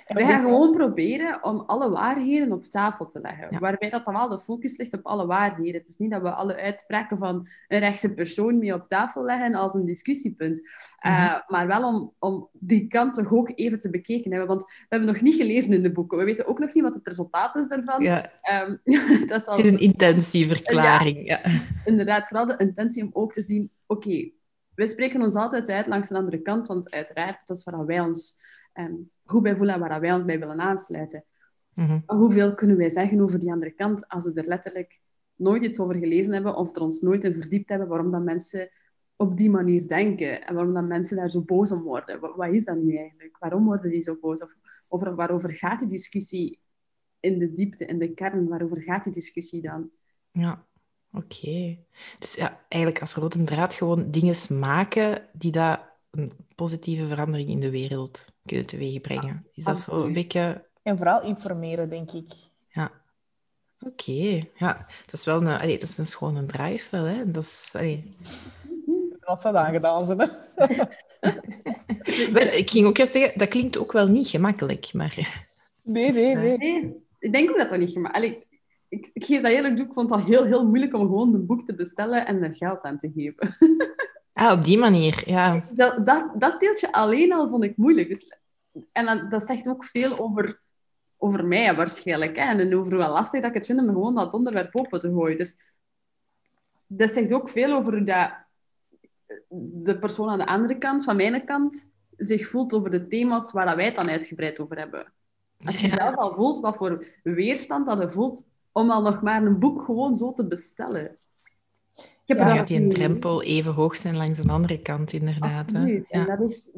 We gaan gewoon proberen om alle waarheden op tafel te leggen. Waarbij dat dan wel de focus ligt op alle waarheden. Het is niet dat we alle uitspraken van een rechtse persoon mee op tafel leggen als een discussiepunt. Eh, mhm. maar wel om, om die kant toch ook even te bekeken hebben. Want we hebben nog niet gelezen in de boeken. We weten ook nog niet wat het resultaat is daarvan. Ja. Um, dat is Het is een intentieverklaring. Ja, Inderdaad, vooral de intentie om ook te zien... Oké, we spreken ons altijd uit langs de andere kant, want uiteraard, dat is waar wij ons um, goed bij voelen en waar wij ons bij willen aansluiten. Mm hoeveel kunnen wij zeggen over die andere kant als we er letterlijk nooit iets over gelezen hebben of er ons nooit in verdiept hebben waarom dat mensen op die manier denken en waarom dat mensen daar zo boos om worden? Wat, wat is dat nu eigenlijk? Waarom worden die zo boos? Of over, waarover gaat die discussie in de diepte, in de kern? Waarover gaat die discussie dan? Ja. Oké. Dus ja, eigenlijk als rode draad gewoon dingen maken die dat een positieve verandering in de wereld kunnen teweegbrengen. Is dat zo een beetje... En vooral informeren, denk ik. Ja. Oké. Ja, dat is wel een, allee, dat is een schone drive wel, hè. Dat is... Allee... Dat wat aangedaan zijn, ik ging ook eens zeggen, dat klinkt ook wel niet gemakkelijk, maar... Nee, nee, nee. nee. Ik denk ook dat dat niet gemakkelijk ik, ik geef dat eerlijk toe, ik vond het heel, heel moeilijk om gewoon een boek te bestellen en er geld aan te geven. Ah, op die manier, ja. Dat, dat, dat deeltje alleen al vond ik moeilijk. Dus, en dat, dat zegt ook veel over, over mij waarschijnlijk. Hè? En over hoe lastig dat ik het vind om gewoon dat onderwerp open te gooien. Dus dat zegt ook veel over dat de persoon aan de andere kant, van mijn kant, zich voelt over de thema's waar wij het dan uitgebreid over hebben. Als je zelf al voelt wat voor weerstand dat je voelt om al nog maar een boek gewoon zo te bestellen. Ik heb ja, gaat die een drempel even hoog zijn langs de andere kant, inderdaad. Absoluut. En dat, is,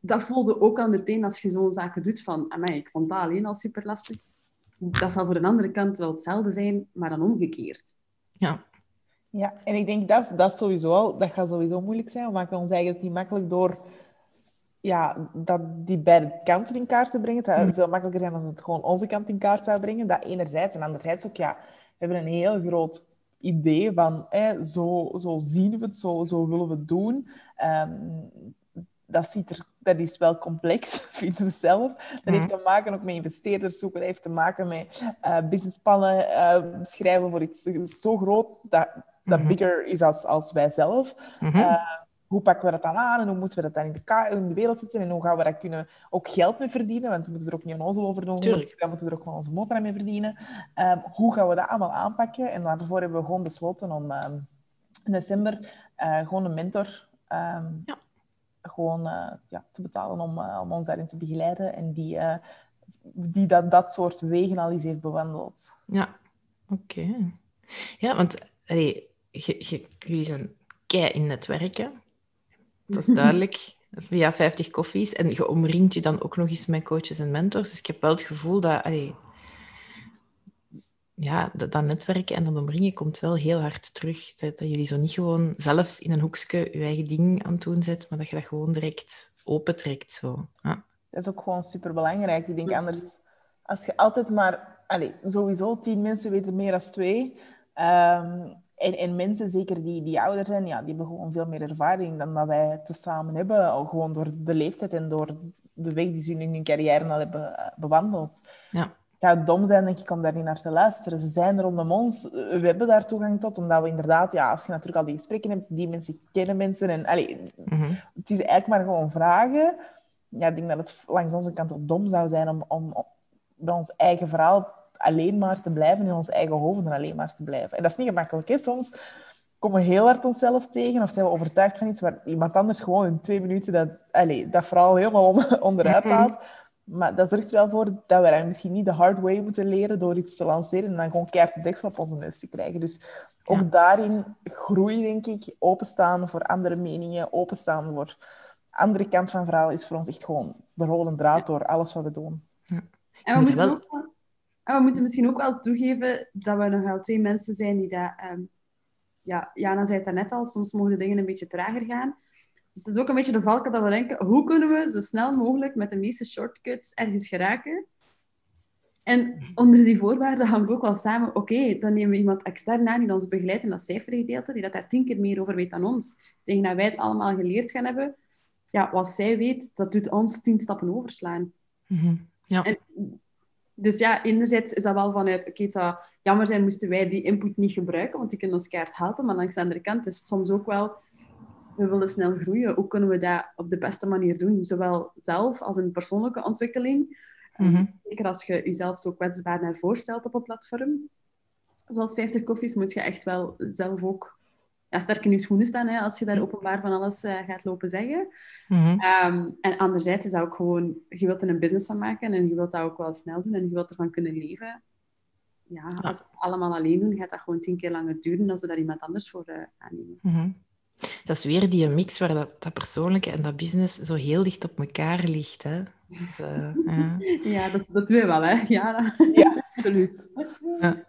dat voelde ook al meteen als je zo'n zaken doet van, amai, ik vond dat alleen al super lastig. Dat zal voor een andere kant wel hetzelfde zijn, maar dan omgekeerd. Ja. Ja, en ik denk dat, dat sowieso al, dat gaat sowieso moeilijk zijn. We maken ons eigenlijk niet makkelijk door ja, dat die beide kanten in kaart te brengen. Het zou mm. veel makkelijker zijn als het gewoon onze kant in kaart zou brengen. Dat enerzijds. En anderzijds ook, ja, we hebben een heel groot idee van hè, zo, zo zien we het, zo, zo willen we het doen. Ehm, dat, ziet er, dat is wel complex, vinden we zelf. Dat heeft mm. te maken ook met investeerders zoeken. Dat heeft te maken met uh, businessplannen uh, schrijven voor iets zo groot dat, dat mm-hmm. bigger is als, als wij zelf. Uh, hoe pakken we dat dan aan en hoe moeten we dat dan in de, in de wereld zetten en hoe gaan we dat kunnen ook geld mee verdienen, want we moeten er ook niet aan ons over doen, we moeten er ook gewoon onze motor mee verdienen. Um, hoe gaan we dat allemaal aanpakken? En daarvoor hebben we gewoon besloten om um, in december uh, gewoon een mentor um, ja. gewoon, uh, ja, te betalen om, uh, om ons daarin te begeleiden en die, die dat, dat soort wegen al eens heeft bewandeld. Ja, oké. Ja, want allee, jullie zijn kei in netwerken. Dat is duidelijk. Via 50 koffies. En je omringt je dan ook nog eens met coaches en mentors. Dus ik heb wel het gevoel dat... ja, dat, dat, netwerken en dat omringen komt wel heel hard terug. Dat, dat, jullie zo niet gewoon zelf in een hoekje je eigen ding aan het doen zet, maar dat je dat gewoon direct opentrekt. Zo. Ja. Dat is ook gewoon super belangrijk. Ik denk anders, als je altijd maar, allez, sowieso tien mensen weten meer dan twee. Um, en, en mensen, zeker die, die ouder zijn, ja, die hebben gewoon veel meer ervaring dan dat wij tezamen hebben. Al gewoon door de leeftijd en door de weg die ze in hun carrière al hebben eh, bewandeld. Ja. Het zou dom zijn, denk ik, om daar niet naar te luisteren. Ze zijn rondom ons. We hebben daar toegang tot, omdat we inderdaad... Ja, als je natuurlijk al die gesprekken hebt, die mensen kennen mensen. En, allee, mhm. Het is eigenlijk maar gewoon vragen. ja, ik denk dat het langs onze kant ook dom zou zijn om, om bij ons eigen verhaal alleen maar te blijven, in ons eigen hoofden alleen maar te blijven. En dat is niet gemakkelijk. Hè? Soms komen we heel hard onszelf tegen of zijn we overtuigd van iets waar iemand anders gewoon in twee minuten dat, allez, dat verhaal helemaal onderuit mhm. haalt. Maar dat zorgt er wel voor dat we misschien niet de hard way moeten leren door iets te lanceren en dan gewoon keihard de deksel op onze neus te krijgen. Dus ook daarin groei, denk ik, openstaan voor andere meningen, openstaan voor andere kant van het verhaal is voor ons echt gewoon de rode draad door alles wat we doen. Ja. En we, moeten ook, en we moeten misschien ook wel toegeven dat we nog wel twee mensen zijn die dat... Um, ja, Jana zei het daarnet al, soms mogen de dingen een beetje trager gaan. Dus het is ook een beetje de valken dat we denken, hoe kunnen we zo snel mogelijk met de meeste shortcuts ergens geraken? En onder die voorwaarden gaan we ook wel samen, oké, dan nemen we iemand extern aan die ons begeleidt in dat cijfergedeelte, die dat daar tien keer meer over weet dan ons. Tegen dat wij het allemaal geleerd gaan hebben, ja, wat zij weet, dat doet ons tien stappen overslaan. Mhm. Ja. En, dus ja, enerzijds is dat wel vanuit, oké, het zou jammer zijn moesten wij die input niet gebruiken, want die kunnen ons keihard helpen, maar langs de andere kant is het soms ook wel, we willen snel groeien, hoe kunnen we dat op de beste manier doen? Zowel zelf als in persoonlijke ontwikkeling. Mm Zeker als je jezelf zo kwetsbaar naar voorstelt op een platform. Zoals 50 koffies moet je echt wel zelf ook ja, sterk in je schoenen staan hè, als je daar openbaar van alles uh, gaat lopen zeggen. Mm -hmm. en anderzijds is dat ook gewoon, je wilt er een business van maken en je wilt dat ook wel snel doen en je wilt ervan kunnen leven. Ja, als we het allemaal alleen doen, gaat dat gewoon tien keer langer duren als we daar iemand anders voor uh, aannemen. Mm -hmm. Dat is weer die mix waar dat, dat, persoonlijke en dat business zo heel dicht op elkaar ligt. Hè? Dus, uh, ja, ja dat, dat doen we wel, hè? Ja, ja absoluut. Ja.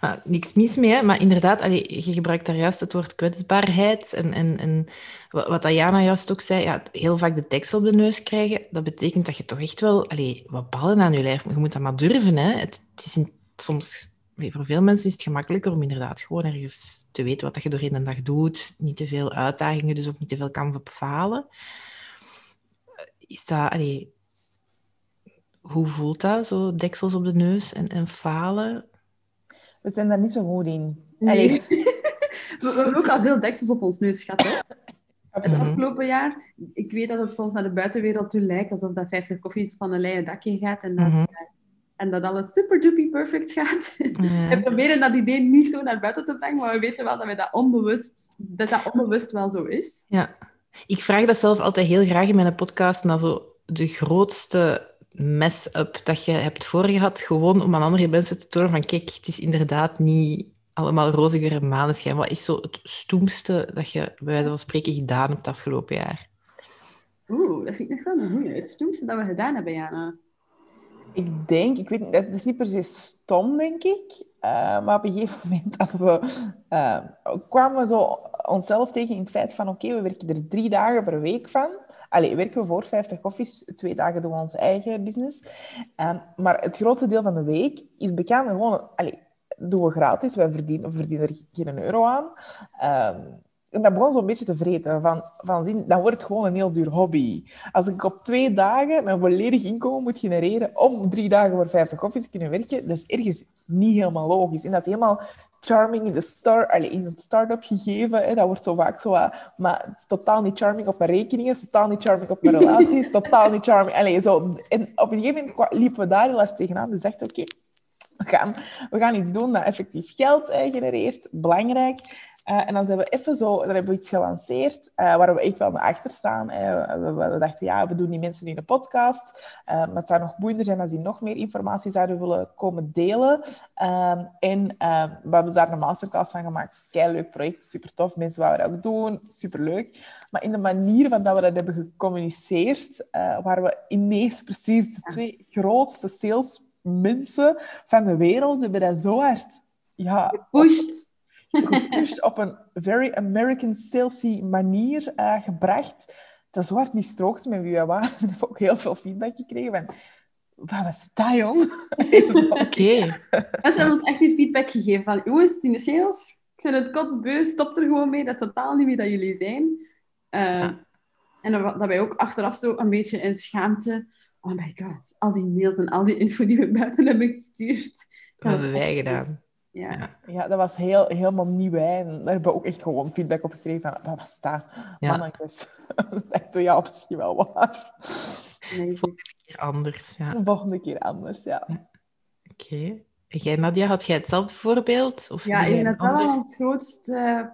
Ah, niks mis mee, maar inderdaad, je gebruikt daar juist het woord kwetsbaarheid. En, en, en wat Diana juist ook zei, ja, heel vaak de tekst op de neus krijgen, dat betekent dat je toch echt wel wat ballen aan je lijf Je moet dat maar durven. Hè. Het, is soms, voor veel mensen is het gemakkelijker om inderdaad gewoon ergens te weten wat je door een dag doet. Niet te veel uitdagingen, dus ook niet te veel kans op falen. Is dat, hoe voelt dat, zo deksels op de neus en, en falen? We zijn daar niet zo goed in. Nee. we, hebben ook al veel deksels op ons neus gehad, hè? Het afgelopen jaar, ik weet dat het soms naar de buitenwereld toe lijkt alsof dat 50 koffies van een leien dakje gaat en dat, mhm. en dat alles super duper perfect gaat. we proberen dat idee niet zo naar buiten te brengen, maar we weten wel dat, we dat, onbewust, dat dat onbewust wel zo is. Ja, ik vraag dat zelf altijd heel graag in mijn podcast naar zo de grootste mess-up dat je hebt voorgehad, gewoon om aan andere mensen te tonen van kijk, het is inderdaad niet allemaal roziger maneschijn. Wat is zo het stoemste dat je bij wijze van spreken gedaan hebt afgelopen jaar? Oeh, dat vind ik nog wel een goeie. Het stoemste dat we gedaan hebben, Jana. Ik denk, ik weet niet, dat is niet per se stom, denk ik. Uh, maar op een gegeven moment hadden we, uh, kwamen we zo onszelf tegen in het feit van oké, we werken er drie dagen per week van. Allee, werken we voor 50 koffies. Twee dagen doen we onze eigen business. Um, maar het grootste deel van de week is bekend gewoon... Allee, doen we gratis. Wij verdienen, verdienen er geen euro aan. Um, en dat begon zo'n beetje te vreten. Van, van zin, dan wordt gewoon een heel duur hobby. Als ik op twee dagen mijn volledig inkomen moet genereren om drie dagen voor 50 koffies te kunnen werken, dat is ergens niet helemaal logisch. En dat is helemaal charming in de start, allez, in het start-up gegeven. Hè, dat wordt zo vaak zo... Uh, maar het is totaal niet charming op mijn rekeningen, het is totaal niet charming op mijn relaties, totaal niet charming... Allez, zo. En op een gegeven moment liepen we daar heel hard tegenaan. Dus dachten, oké, we, gaan, we gaan iets doen dat effectief geld eh, genereert. Belangrijk. Uh, en dan zijn we even zo, dan hebben we iets gelanceerd uh, waar we echt wel naar achter staan. We, we, dachten, ja, we doen die mensen in een podcast. Maar het zou nog boeiender zijn als die nog meer informatie zouden willen komen delen. Ehm, en ehm, we hebben daar een masterclass van gemaakt. Dus kei leuk project, super tof. Mensen wouden dat ook doen, super leuk. Maar in de manier van dat we dat hebben gecommuniceerd, waren we ineens precies de twee grootste salesmensen van de wereld. We hebben dat zo hard ja, gepusht gepusht op een very American salesy manier uh, gebracht. Dat zwart niet strookte met wie we waren. Ik heb ook heel veel feedback gekregen van... Wat was dat, jong? Oké. Okay. Ze hebben ons echt die feedback gegeven van... Jongens, die sales, ik ben het kotsbeu, stop er gewoon mee. Dat is totaal niet wie dat jullie zijn. Uh, En dat wij ook achteraf zo een beetje in schaamte... Oh my god, al die mails en al die info die we buiten hebben gestuurd. Dat hebben wij gedaan. Ja. ja, dat was heel, helemaal nieuw. Hè. En daar hebben we ook echt gewoon feedback op gekregen van, wat was dat? Ja. Mannetjes. Echt zo, ja, misschien wel waar. Volgende keer anders, ja. De volgende keer anders, ja. Oké. Okay. Jij, Nadia, had jij hetzelfde voorbeeld? Of ja, ik denk dat dat wel het grootste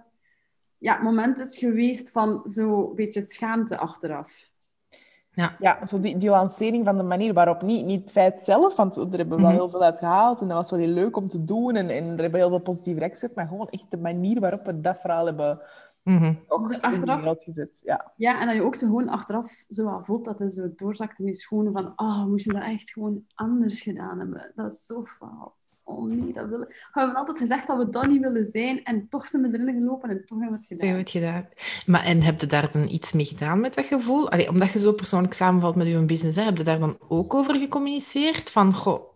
ja, moment is geweest van zo'n beetje schaamte achteraf. Ja, ja zo die, die lancering van de manier waarop, niet, niet het feit zelf, want er hebben we wel mhm. heel veel uit gehaald en dat was wel heel leuk om te doen en, en er hebben heel veel positieve reacties maar gewoon echt de manier waarop we dat verhaal hebben mm dus achteraf, gezet. Ja. ja, en dat je ook zo gewoon achteraf zo voelt dat het zo doorzakt in je schoenen van oh, we moesten dat echt gewoon anders gedaan hebben. Dat is zo faal oh nee, dat willen... We hebben altijd gezegd dat we dat niet willen zijn en toch zijn we erin gelopen en toch hebben we het gedaan. Hebben het gedaan. Maar, en heb je daar dan iets mee gedaan met dat gevoel? Omdat je zo persoonlijk samenvalt met je business, hè, heb je daar dan ook over gecommuniceerd? Van, goh,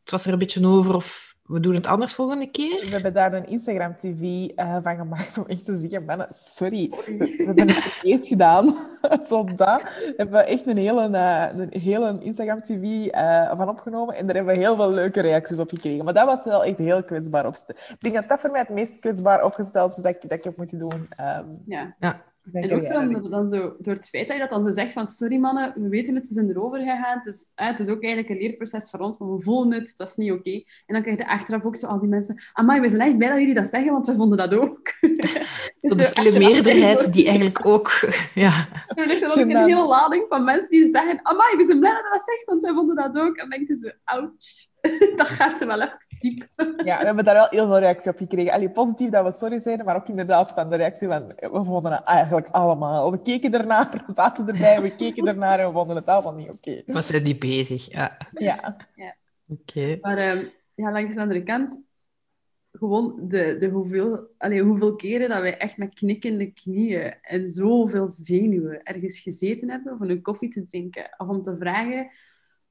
het was er een beetje over of we doen het anders volgende keer. We hebben daar een Instagram TV uh, eh, van gemaakt om echt te zeggen, man, sorry, we, hebben het verkeerd gedaan. Zo dat. We hebben echt een hele, uh, een hele Instagram TV uh, eh, van opgenomen en daar hebben we heel veel leuke reacties op gekregen. Maar dat was wel echt heel kwetsbaar opgesteld. Ik denk dat dat voor mij het meest kwetsbaar opgesteld is dat ik, dat ik heb moeten doen. Um, ja. ja. En ook zo, dan zo, door het feit dat je dat dan zo zegt van sorry mannen, we weten het, we zijn erover gegaan. Het is, het is ook eigenlijk een leerproces voor ons, maar we voelen het, dat is niet oké. En dan krijg je achteraf ook zo al die mensen, amai, we zijn echt blij dat jullie dat zeggen, want we vonden dat ook. Dat is de meerderheid die eigenlijk ook... Ja. Er is ook een hele lading van mensen die zeggen, amai, we zijn blij dat je dat zegt, want wij vonden dat ook. En dan denk je zo, ouch. dat gaat ze wel even diep. Ja, we hebben daar wel heel veel reactie op gekregen. Allee, positief dat we sorry zeiden, maar ook inderdaad van de reactie van we vonden het eigenlijk allemaal. We keken ernaar, we zaten erbij, we keken ernaar en we vonden het allemaal niet oké. Okay. zijn niet bezig, ja. Ja. ja. Oké. Maar um, ja, langs de andere kant, gewoon de, de hoeveel, allee, hoeveel keren dat wij echt met knikkende knieën en zoveel zenuwen ergens gezeten hebben om een koffie te drinken of om te vragen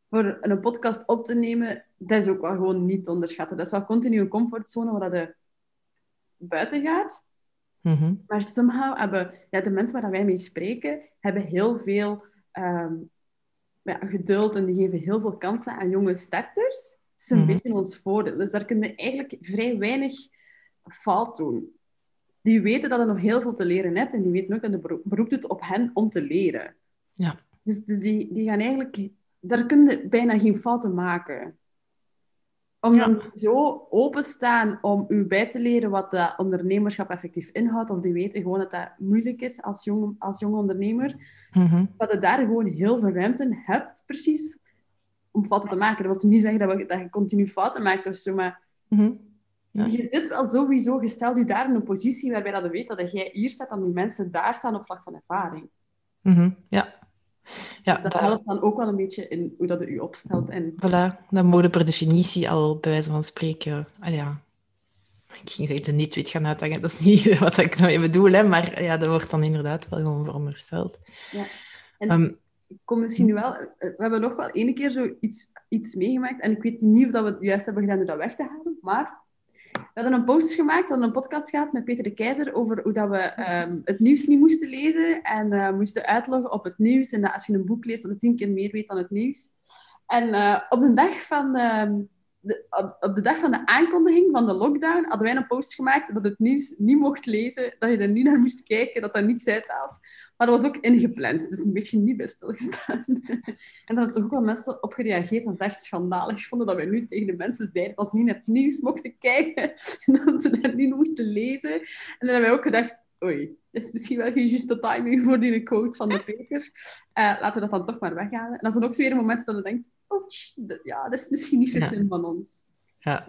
voor een podcast op te nemen, dat is ook wel gewoon niet te onderschatten. Dat is wel continu een comfortzone waar je buiten gaat. Mhm. Maar somehow hebben ja, de mensen waar wij mee spreken, hebben heel veel ehm, ja, geduld en die geven heel veel kansen aan jonge starters. Dat is een mm beetje ons voordeel. Dus daar kunnen eigenlijk vrij weinig fout doen. Die weten dat je nog heel veel te leren hebt en die weten ook dat de beroep doet op hen om te leren. Ja. Dus, dus die, die gaan eigenlijk daar kun je bijna geen fouten maken. Om dan zo openstaan om u bij te leren wat dat ondernemerschap effectief inhoudt, of die weten gewoon dat dat moeilijk is als jong, als jong ondernemer, mhm. dat je daar gewoon heel veel ruimte hebt, precies, om fouten te maken. Dat wil niet zeggen dat, we, dat je continu fouten maakt of zo, maar mhm. je zit wel sowieso, gesteld u daar in een positie waarbij dat je weet dat jij hier staat en die mensen daar staan op vlak van ervaring. Mhm. Ja, ja, dus dat, helpt dan ook wel een beetje in hoe dat u opstelt. En... Voilà, dan mogen per definitie al bij wijze van spreken... Ah, ja. Ik ging zeggen, de niet-wit gaan uitdagen. Dat is niet wat ik nou bedoel, hè, maar ja, dat wordt dan inderdaad wel gewoon verondersteld. Ja. En ehm, ik kom misschien nu wel... We hebben nog wel één keer zo iets, iets meegemaakt. En ik weet niet of dat we het juist hebben gedaan door dat weg te halen, maar we hadden een post gemaakt, we hadden een podcast gehad met Peter de Keizer over hoe dat we ehm, het nieuws niet moesten lezen en uh, moesten uitloggen op het nieuws. En dat als je een boek leest, dat je tien keer meer weet dan het nieuws. En uh, op de dag van ehm, de, op, de dag van de aankondiging van de lockdown hadden wij een post gemaakt dat het nieuws niet mocht lezen, dat je er niet naar moest kijken, dat dat niets uithaalt. Maar dat was ook ingepland, dus een beetje niet bij stilgestaan. en dan hebben toch ook wel mensen op gereageerd en ze echt schandalig vonden dat wij nu tegen de mensen zeiden dat ze niet naar het nieuws mochten kijken en dat ze dat niet moesten lezen. En dan hebben wij ook gedacht, oei, dat is misschien wel geen juiste timing voor die quote van de Peter. Uh, laten we dat dan toch maar weghalen. En dat is dan ook zo weer een moment dat je denkt, oh, ja, dat is misschien niet zo slim van ons. Ja,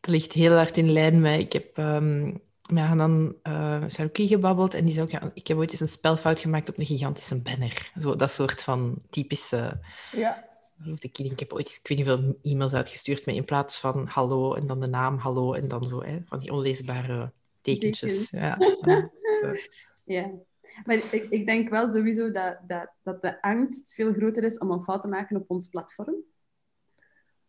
het ligt heel hard in lijn met... Ik heb um, met Hanan uh, gebabbeld en die zei ook, ja, ik heb ooit eens een spelfout gemaakt op een gigantische banner. Zo, dat soort van typische... Ja. Ik, ik heb ooit ik weet niet veel e-mails uitgestuurd met in plaats van hallo en dan de naam hallo en dan zo, hè, van die onleesbare tekentjes. Ja. ja. Maar ik, ik denk wel sowieso dat, dat, dat de angst veel groter is om een fout te maken op ons platform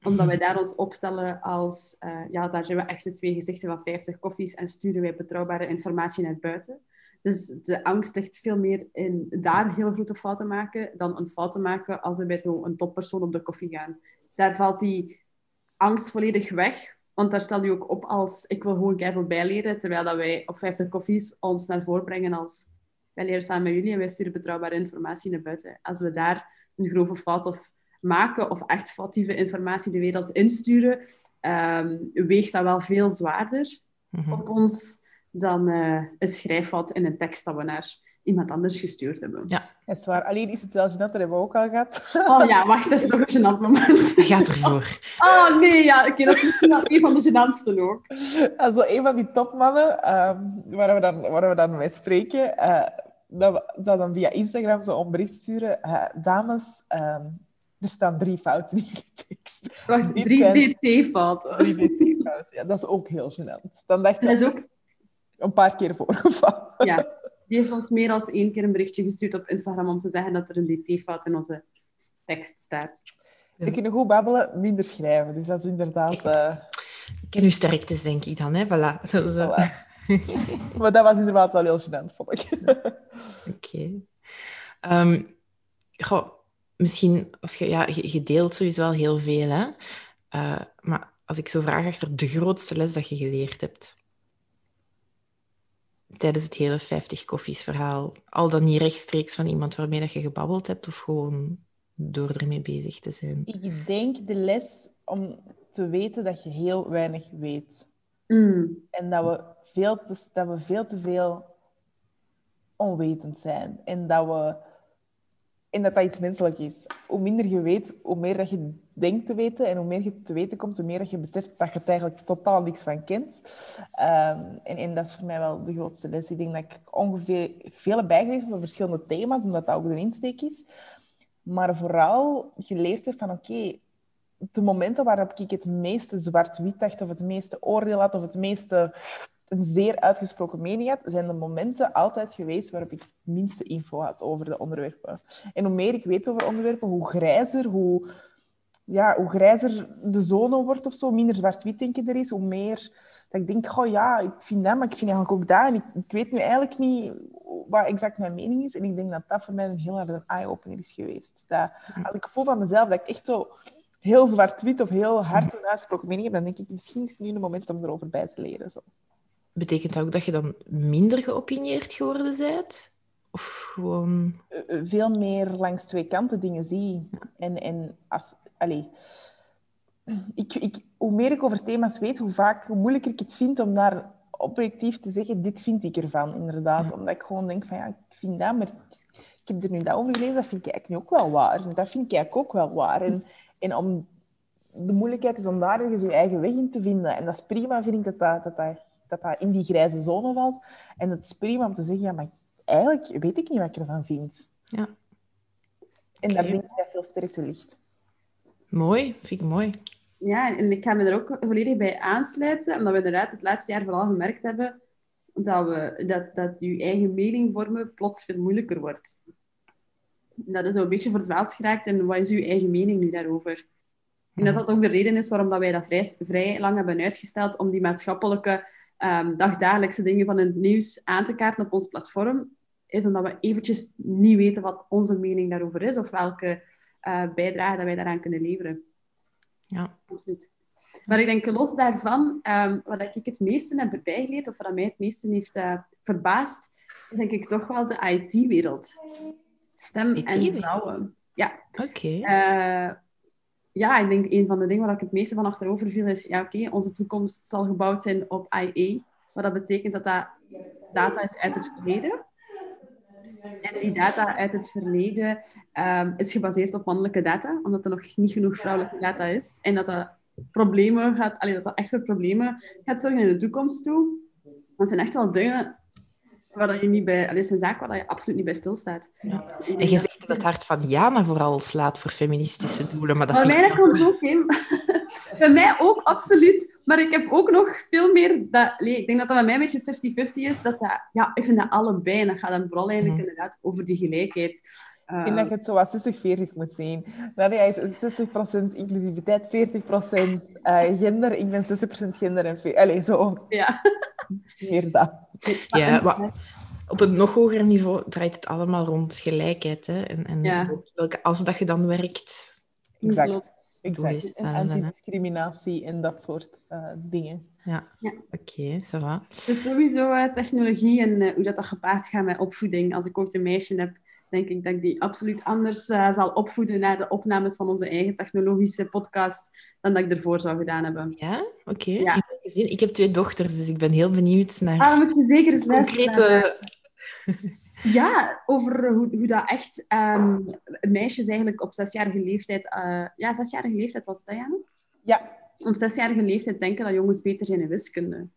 omdat wij daar ons opstellen als, uh, ja, daar zijn we echt de twee gezichten van 50 koffies en sturen wij betrouwbare informatie naar buiten. Dus de angst ligt veel meer in daar heel grote fouten maken dan een fout te maken als we bij zo'n toppersoon op de koffie gaan. Daar valt die angst volledig weg, want daar stel je ook op als ik wil gewoon keihard bijleren, terwijl dat wij op 50 koffies ons naar voren brengen als wij leren samen met jullie en wij sturen betrouwbare informatie naar buiten. Als we daar een grove fout of maken of echt foutieve informatie de wereld insturen, um, weegt dat wel veel zwaarder mhm. op ons dan uh, een schrijffout in een tekst dat we naar iemand anders gestuurd hebben. Ja. Het is waar. Alleen is het wel gênant, dat hebben we ook al gehad. Oh ja, wacht, dat is toch een gênant moment. Gaat ervoor. Oh nee, ja, oké, dat is misschien wel een van de gênantste ook. Also, een van die topmannen um, waar, we dan, waar we dan mee spreken, uh, dat, we, dat dan via Instagram zo een bericht sturen. Uh, dames, um, er staan drie fouten in de tekst. Wacht, drie DT-fouten. Drie DT-fouten, ja, dat is ook heel gênant. Dan dacht ik... Dat is ook... Een paar keer voorgevallen. Ja, die heeft ons meer dan één keer een berichtje gestuurd op Instagram om te zeggen dat er een DT-fout in onze tekst staat. We kunnen goed babbelen, minder schrijven. Dus dat is inderdaad... Uh... Ik ken uw sterktes, denk ik dan. Hè? Voilà. Dat is, uh... maar dat was inderdaad wel heel gênant, vond ik. Oké. Okay. Um, misschien, als je, ja, je deelt sowieso wel heel veel, hè? Uh, maar als ik zo vraag achter de grootste les dat je geleerd hebt tijdens het hele 50 koffies verhaal, al dan niet rechtstreeks van iemand waarmee dat je gebabbeld hebt, of gewoon door ermee bezig te zijn? Ik denk de les om te weten dat je heel weinig weet. Mm. En dat we, veel te, dat we veel te veel onwetend zijn. En dat we en dat dat iets menselijk is. Hoe minder je weet, hoe meer dat je denkt te weten. En hoe meer je te weten komt, hoe meer je beseft dat je er eigenlijk totaal niks van kent. Ehm, en, dat is voor mij wel de grootste les. Ik denk dat ik ongeveer veel heb bijgeleerd van verschillende thema's, omdat dat ook de insteek is. Maar vooral geleerd heb van, oké, de momenten waarop ik het meeste zwart-wit dacht, of het meeste oordeel had, of het meeste een zeer uitgesproken mening had, zijn de momenten altijd geweest waarop ik minste info had over de onderwerpen. En hoe meer ik weet over onderwerpen, hoe grijzer, hoe, ja, hoe grijzer de zone wordt of zo, minder zwart-wit denken er is, hoe meer dat ik denk, oh ja, ik vind dat, maar ik vind eigenlijk ook dat. En ik, weet nu eigenlijk niet wat exact mijn mening is. En ik denk dat dat voor mij een heel een eye-opener is geweest. Dat, als ik voel van mezelf dat ik echt zo heel zwart-wit of heel hard een uitgesproken mening heb, dan denk ik, misschien is het nu een moment om erover bij te leren. Zo. Betekent dat ook dat je dan minder geopinieerd geworden bent? Of gewoon... Eh, eh, veel meer langs twee kanten dingen zie. En, en als... Allee, ik, ik, hoe meer ik over thema's weet, hoe, vaak, hoe moeilijker ik het vind om daar objectief te zeggen, dit vind ik ervan, inderdaad. Omdat ik gewoon denk van, ja, ik vind dat, maar ik, heb er nu dat over gelezen, dat vind ik eigenlijk ook wel waar. Dat vind ik eigenlijk ook wel waar. En, en om, de moeilijkheid is om daar ergens je eigen weg in te vinden. En dat is prima, vind ik, dat dat, dat, dat dat dat in die grijze zone valt. En het is prima om te zeggen, ja, maar eigenlijk weet ik niet wat ik ervan vind. Ja. En daar denk ik dat veel sterkte ligt. Mooi, vind ik mooi. Ja, en ik ga me er ook volledig bij aansluiten, omdat we inderdaad het laatste jaar vooral gemerkt hebben dat, we, dat, dat je eigen mening vormen plots veel moeilijker wordt. Dat is zo een beetje verdwaald geraakt en wat is uw eigen mening nu daarover? En dat dat ook de reden is waarom dat wij dat vrij, vrij lang hebben uitgesteld om die maatschappelijke um, dagdagelijkse dingen van het nieuws aan te kaarten op ons platform, is omdat we eventjes niet weten wat onze mening daarover is of welke uh, bijdrage dat wij daaraan kunnen leveren. Ja. Absoluut. Maar ik denk, los daarvan, um, wat ik het meeste heb bijgeleerd, of wat mij het meeste heeft uh, verbaasd, is denk ik toch wel de IT-wereld. Stem en vrouwen. Ja. Oké. Eh, ja, ik denk een van de dingen waar ik het meeste van achterover viel is, ja oké, onze toekomst zal gebouwd zijn op IA. Wat dat betekent dat dat data is uit het verleden. En die data uit het verleden um, is gebaseerd op mannelijke data, omdat er nog niet genoeg vrouwelijke data is. En dat dat problemen gaat, allee, dat dat echt voor problemen gaat zorgen in de toekomst toe. Dat zijn echt wel dingen waar je niet bij, is een zaak waar je absoluut niet bij stilstaat. Ja. En je zegt dat het hart van Jana vooral slaat voor feministische doelen. Maar dat bij mij komt ook, in. bij mij ook, absoluut. Maar ik heb ook nog veel meer... Dat, ik denk dat dat bij mij een beetje 50-50 is. Dat dat, ja, ik vind dat allebei. En dat gaat dan vooral eigenlijk mm. inderdaad over die gelijkheid. Ik vind dat je het zo wat 60-40 moet zien. Nadia is 60% inclusiviteit, 40% uh, gender. Ik ben 60% gender en... Allee, zo. Ja. Meer dat. Ja, maar op een nog hoger niveau draait het allemaal rond gelijkheid. Hè? En, en welke as dat je dan werkt. Exact. exact. En antidiscriminatie en dat soort uh, dingen. Ja, ja. oké, okay, ça va. Dus sowieso uh, technologie en uh, hoe dat, dat gepaard gaat met opvoeding. Als ik ook een meisje heb, denk ik dat ik die absoluut anders uh, zal opvoeden naar de opnames van onze eigen technologische podcast dan dat ik ervoor zou gedaan hebben. Ja? Oké. Ja. Ik, ik heb twee dochters, dus ik ben heel benieuwd naar... Ah, moet je zeker eens concrete... Ja, over hoe, hoe dat echt um, meisjes eigenlijk op zesjarige leeftijd... Uh, ja, zesjarige leeftijd was dat, Jan? Ja. Op zesjarige leeftijd denken dat jongens beter zijn in wiskunde.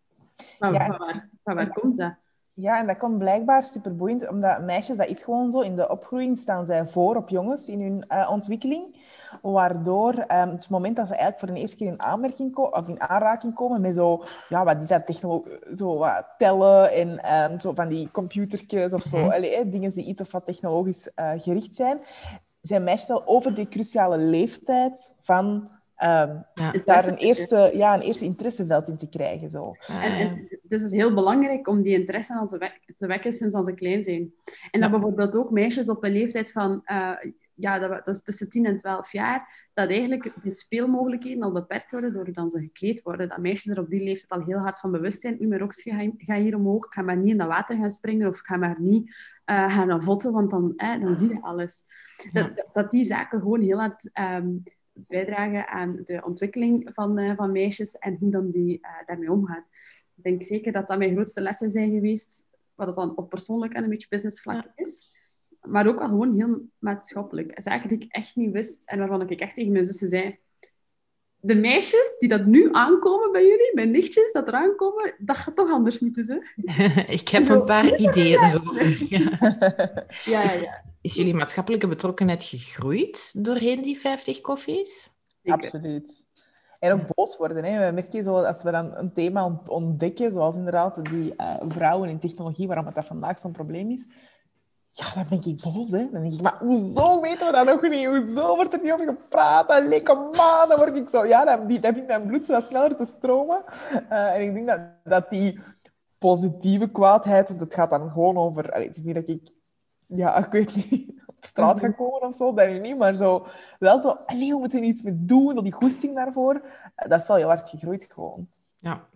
Maar ja. van, waar, van waar komt dat? Ja, en dat komt blijkbaar superboeiend, omdat meisjes, dat is gewoon zo, in de opgroeiing staan zij voor op jongens in hun uh, ontwikkeling. Waardoor um, het moment dat ze eigenlijk voor de eerste keer in aanmerking of in aanraking komen met zo, ja, wat is dat, technologie, zo wat tellen en um, zo van die computertjes of zo, mm -hmm. dingen die iets of wat technologisch uh, gericht zijn, zijn meisjes al over die cruciale leeftijd van Um, ja. daar een eerste, ja, een eerste interesseveld in te krijgen. Zo. En, en, het is dus heel belangrijk om die interesse al te, wek te wekken sinds ze klein zijn. En dat bijvoorbeeld ook meisjes op een leeftijd van, uh, ja, dat, dat, is tussen 10 en 12 jaar, dat eigenlijk de speelmogelijkheden al beperkt worden doordat ze gekleed worden. Dat meisjes er op die leeftijd al heel hard van bewust zijn. Meer ook, ga, ga hier omhoog, ik ga maar niet in dat water gaan springen of ik ga maar niet uh, gaan votten, want dan, eh, dan zie je alles. Ja. Dat, dat, die zaken gewoon heel hard... Um, bijdragen aan de ontwikkeling van, uh, van meisjes en hoe dan die uh, daarmee omgaan. Ik denk zeker dat dat mijn grootste lessen zijn geweest, wat het dan op persoonlijk en een beetje businessvlak ja. is. Maar ook al gewoon heel maatschappelijk. Zaken die ik echt niet wist en waarvan ik echt tegen mijn zussen zei... De meisjes die dat nu aankomen bij jullie, mijn nichtjes dat eraan komen, dat gaat toch anders moeten, zijn. ik heb een paar ideeën daarover. Ja. ja, ja. Is jullie maatschappelijke betrokkenheid gegroeid doorheen die 50 koffies? Absoluut. En ook boos worden. Hè. We merken zo, als we dan een thema ontdekken, zoals inderdaad die uh, vrouwen in technologie, waarom het dat vandaag zo'n probleem is, ja, dan ben ik boos. Hè. Dan denk ik, maar hoezo weten we dat nog niet? Hoezo wordt er niet over gepraat? Allee, maar. Dan word ik zo... Ja, dan, dan begint mijn bloed zo sneller te stromen. Uh, en ik denk dat, dat die positieve kwaadheid, want het gaat dan gewoon over... Allee, het is niet dat ik ja, ik weet niet, op straat gaan komen of zo, ik niet. Maar zo, wel zo, allee, we moeten iets mee doen, die goesting daarvoor. Dat is wel heel hard gegroeid gewoon. Ja.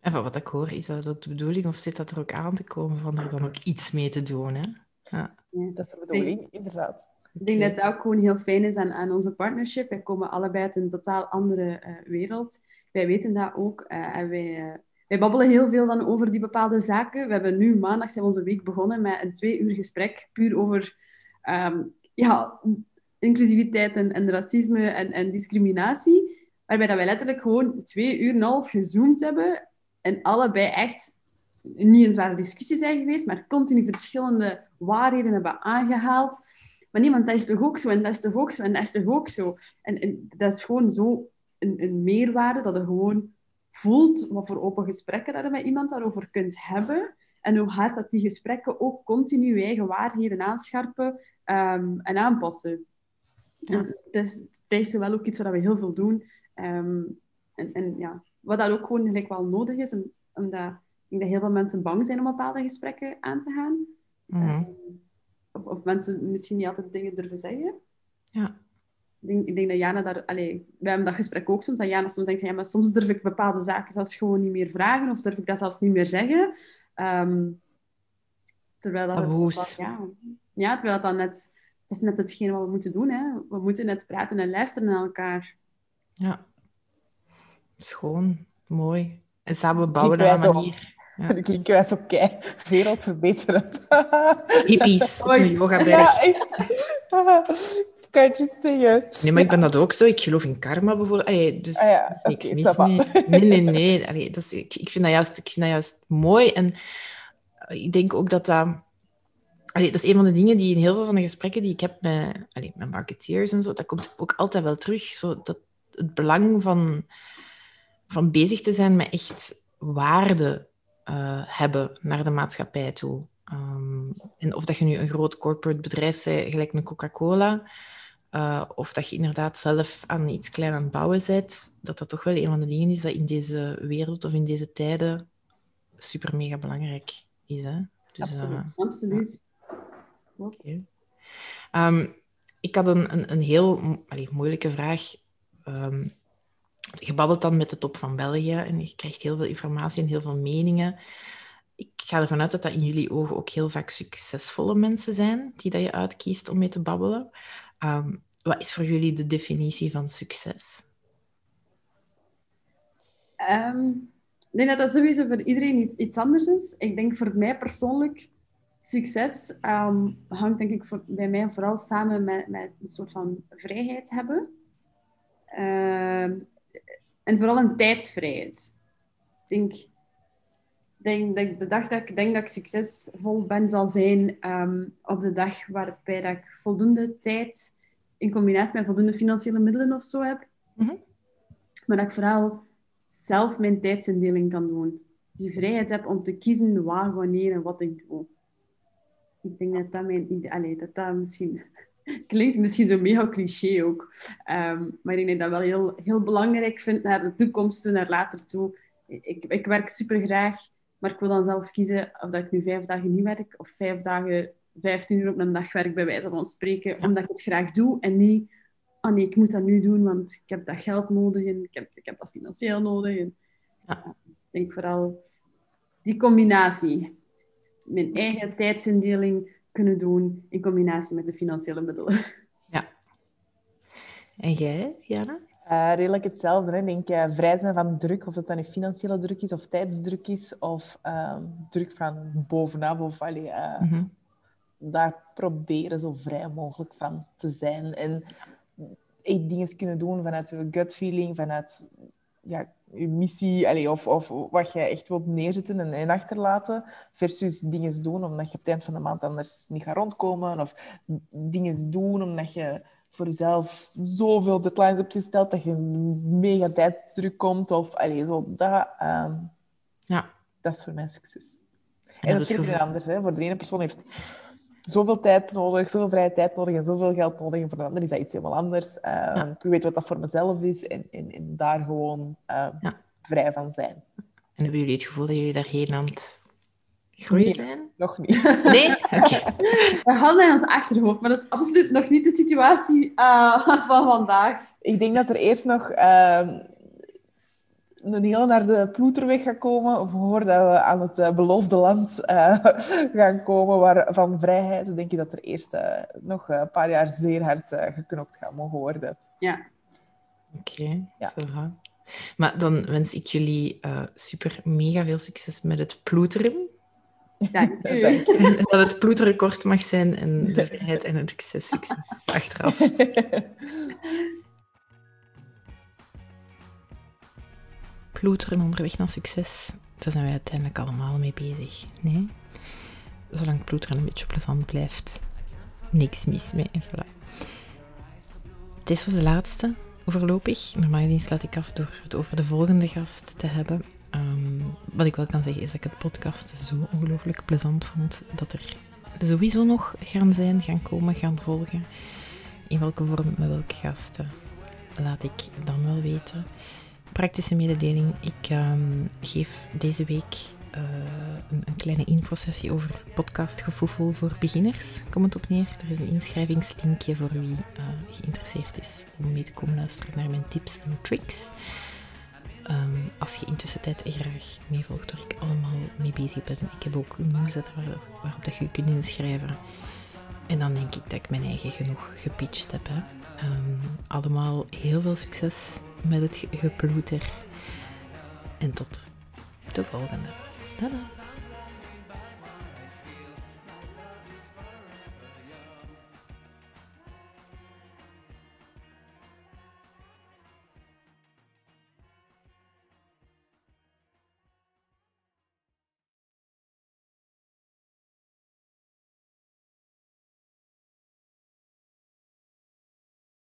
En van wat ik hoor, is dat ook de bedoeling, of zit dat er ook aan te komen van er dan ook iets mee te doen? Hè? Ja. dat is de bedoeling, inderdaad. Ik denk dat het ook gewoon heel fijn is aan, aan onze partnership. Wij komen allebei uit een totaal andere uh, wereld. Wij weten dat ook. Uh, en wij, uh, wij babbelen heel veel dan over die bepaalde zaken. We hebben nu maandag zijn onze week begonnen met een twee uur gesprek puur over um, ja, inclusiviteit en, en racisme en, en, discriminatie. Waarbij dat wij letterlijk gewoon twee uur en een half gezoomd hebben en allebei echt niet een zware discussie zijn geweest, maar continu verschillende waarheden hebben aangehaald. Maar niemand, dat is toch ook zo, en dat is toch ook zo, en dat is toch ook zo. En, en dat is gewoon zo een, een meerwaarde dat er gewoon voelt, wat voor open gesprekken dat je met iemand daarover kunt hebben. En hoe hard dat die gesprekken ook continu eigen waarheden aanscherpen um, en aanpassen. Ja. En dus, dat is wel ook iets wat we heel veel doen. Um, en, en, ja, wat dat ook gewoon gelijk wel nodig is, omdat ik denk dat heel veel mensen bang zijn om bepaalde gesprekken aan te gaan. Mm -hmm. um, of, of, mensen misschien niet altijd dingen durven zeggen. Ja. Ik denk, ik denk dat Jana daar... Allee, wij hebben dat gesprek ook soms. Dat Jana soms denkt, ja, maar soms durf ik bepaalde zaken zelfs gewoon niet meer vragen. Of durf ik dat zelfs niet meer zeggen. Um, terwijl dat... ja, ja, terwijl dat dan net... Het is net hetgeen wat we moeten doen. Hè. We moeten net praten en luisteren naar elkaar. Ja. Schoon. Mooi. En samen bouwen op een manier... Ja. Dat klinkt wij zo kei wereldverbeterend. Hippies op een Ja, kan je zeggen? Nee, maar ik ben dat ook zo. Ik geloof in karma bijvoorbeeld. Allee, dus ah, ja. is niks okay, mis mee. Nee, nee, nee. Allee, dat is, ik, ik, vind dat juist, ik vind dat juist mooi. En ik denk ook dat dat... Allee, dat is een van de dingen die in heel veel van de gesprekken die ik heb met, allee, met marketeers en zo, dat komt ook altijd wel terug. Zo, dat het belang van, van bezig te zijn met echt waarde uh, hebben naar de maatschappij toe. Um, en of dat je nu een groot corporate bedrijf bent, gelijk een Coca-Cola, uh, of dat je inderdaad zelf aan iets klein aan het bouwen bent, dat dat toch wel een van de dingen is dat in deze wereld of in deze tijden super mega belangrijk is. Hè? Dus, absoluut. Uh, absoluut. Ja. Okay. Um, ik had een, een, een heel allee, moeilijke vraag. Um, je babbelt dan met de top van België en je krijgt heel veel informatie en heel veel meningen. ik ga ervan uit dat dat in jullie ogen ook heel vaak succesvolle mensen zijn die dat je uitkiest om mee te babbelen. Um, wat is voor jullie de definitie van succes? Um, ik denk dat dat sowieso voor iedereen iets, iets anders is. Ik denk voor mij persoonlijk, succes um, hangt denk ik voor, bij mij vooral samen met, met een soort van vrijheid hebben. En vooral een tijdsvrijheid. Ik denk denk dat de dag dat ik denk dat ik succesvol ben, zal zijn ehm, op de dag waarbij dat ik voldoende tijd in combinatie met voldoende financiële middelen of zo heb. Mhm. Maar dat ik vooral zelf mijn tijdsindeling kan doen. Die vrijheid heb om te kiezen waar, wanneer en wat ik doe. Ik denk dat dat mijn idee... Allee, dat dat misschien... Klinkt misschien zo mega cliché ook. Ehm, maar ik denk dat ik dat wel heel, heel belangrijk vind naar de toekomst en naar later toe. Ik, ik werk super graag maar ik wil dan zelf kiezen of dat ik nu vijf dagen niet werk of vijf dagen, vijftien uur op een dag werk, bij wijze van spreken, omdat ik het graag doe. En niet, oh nee, ik moet dat nu doen, want ik heb dat geld nodig en ik heb, ik heb dat financieel nodig. En, ik denk vooral die combinatie. Mijn eigen tijdsindeling kunnen doen in combinatie met de financiële middelen. Ja. En jij, Jana? Uh, redelijk hetzelfde. Hè. Denk, uh, vrij zijn van druk, of dat dan een financiële druk is, of tijdsdruk is, of uh, druk van bovenaf. Of, allee, mm -hmm. Daar proberen zo vrij mogelijk van te zijn. En dingen kunnen doen vanuit je gut feeling, vanuit ja, je missie, of, of wat je echt wilt neerzetten en, en achterlaten, versus dingen doen omdat je op het eind van de maand anders niet gaat rondkomen, of dingen doen omdat je voor jezelf zoveel deadlines hebt gesteld dat je mega tijdsdruk komt. Of allee, zo, dat, uh, ja. dat is voor mij succes. En, dat is voor iedereen anders. Hè. Voor de ene persoon heeft zoveel tijd nodig, zoveel vrije tijd nodig en zoveel geld nodig. En voor de ander is dat iets helemaal anders. Uh, ja. Ik weet wat dat voor mezelf is en, en, en daar gewoon uh, ja. vrij van zijn. En hebben jullie het gevoel dat jullie daarheen aan het groeien zijn? Nog niet. Nee? Oké. We hadden in ons achterhoofd, maar dat is absoluut nog niet de situatie uh, van vandaag. Ik denk dat er eerst nog uh, een heel naar de ploeterweg gaat komen, voordat we aan het uh, beloofde land uh, gaan komen waar, van vrijheid. Dan denk ik dat er eerst uh, nog een paar jaar zeer hard geknokt gaat mogen worden. Ja. Oké, okay, ja. Zo, maar dan wens ik jullie super mega veel succes met het ploeteren. Dank u. Dat het bloedrecord mag zijn en de vrijheid en het succes, succes achteraf. Ploeteren onderweg naar succes, daar zijn wij uiteindelijk allemaal mee bezig. Nee? Zolang ploeteren een beetje plezant blijft, niks mis mee. Voilà. Dit was de laatste voorlopig. Normaal gezien sluit ik af door het over de volgende gast te hebben. Ehm, wat ik wel kan zeggen is dat ik het podcast zo ongelooflijk plezant vond dat er sowieso nog gaan zijn, gaan komen, gaan volgen. In welke vorm, met welke gasten, laat ik dan wel weten. Praktische mededeling, ik ehm, geef deze week uh, een, een, kleine infosessie over podcastgevoel voor beginners. Kom het op neer. Er is een inschrijvingslinkje voor wie uh, geïnteresseerd is om mee te komen luisteren naar mijn tips en tricks. Um, als je intussen tijd graag meevolgt waar ik allemaal mee bezig ben. Ik heb ook een newsletter waarop dat je kunt inschrijven. En dan denk ik dat ik mijn eigen genoeg gepitcht heb. Hè. Um, allemaal heel veel succes met het geploeter. En tot de volgende. Tada!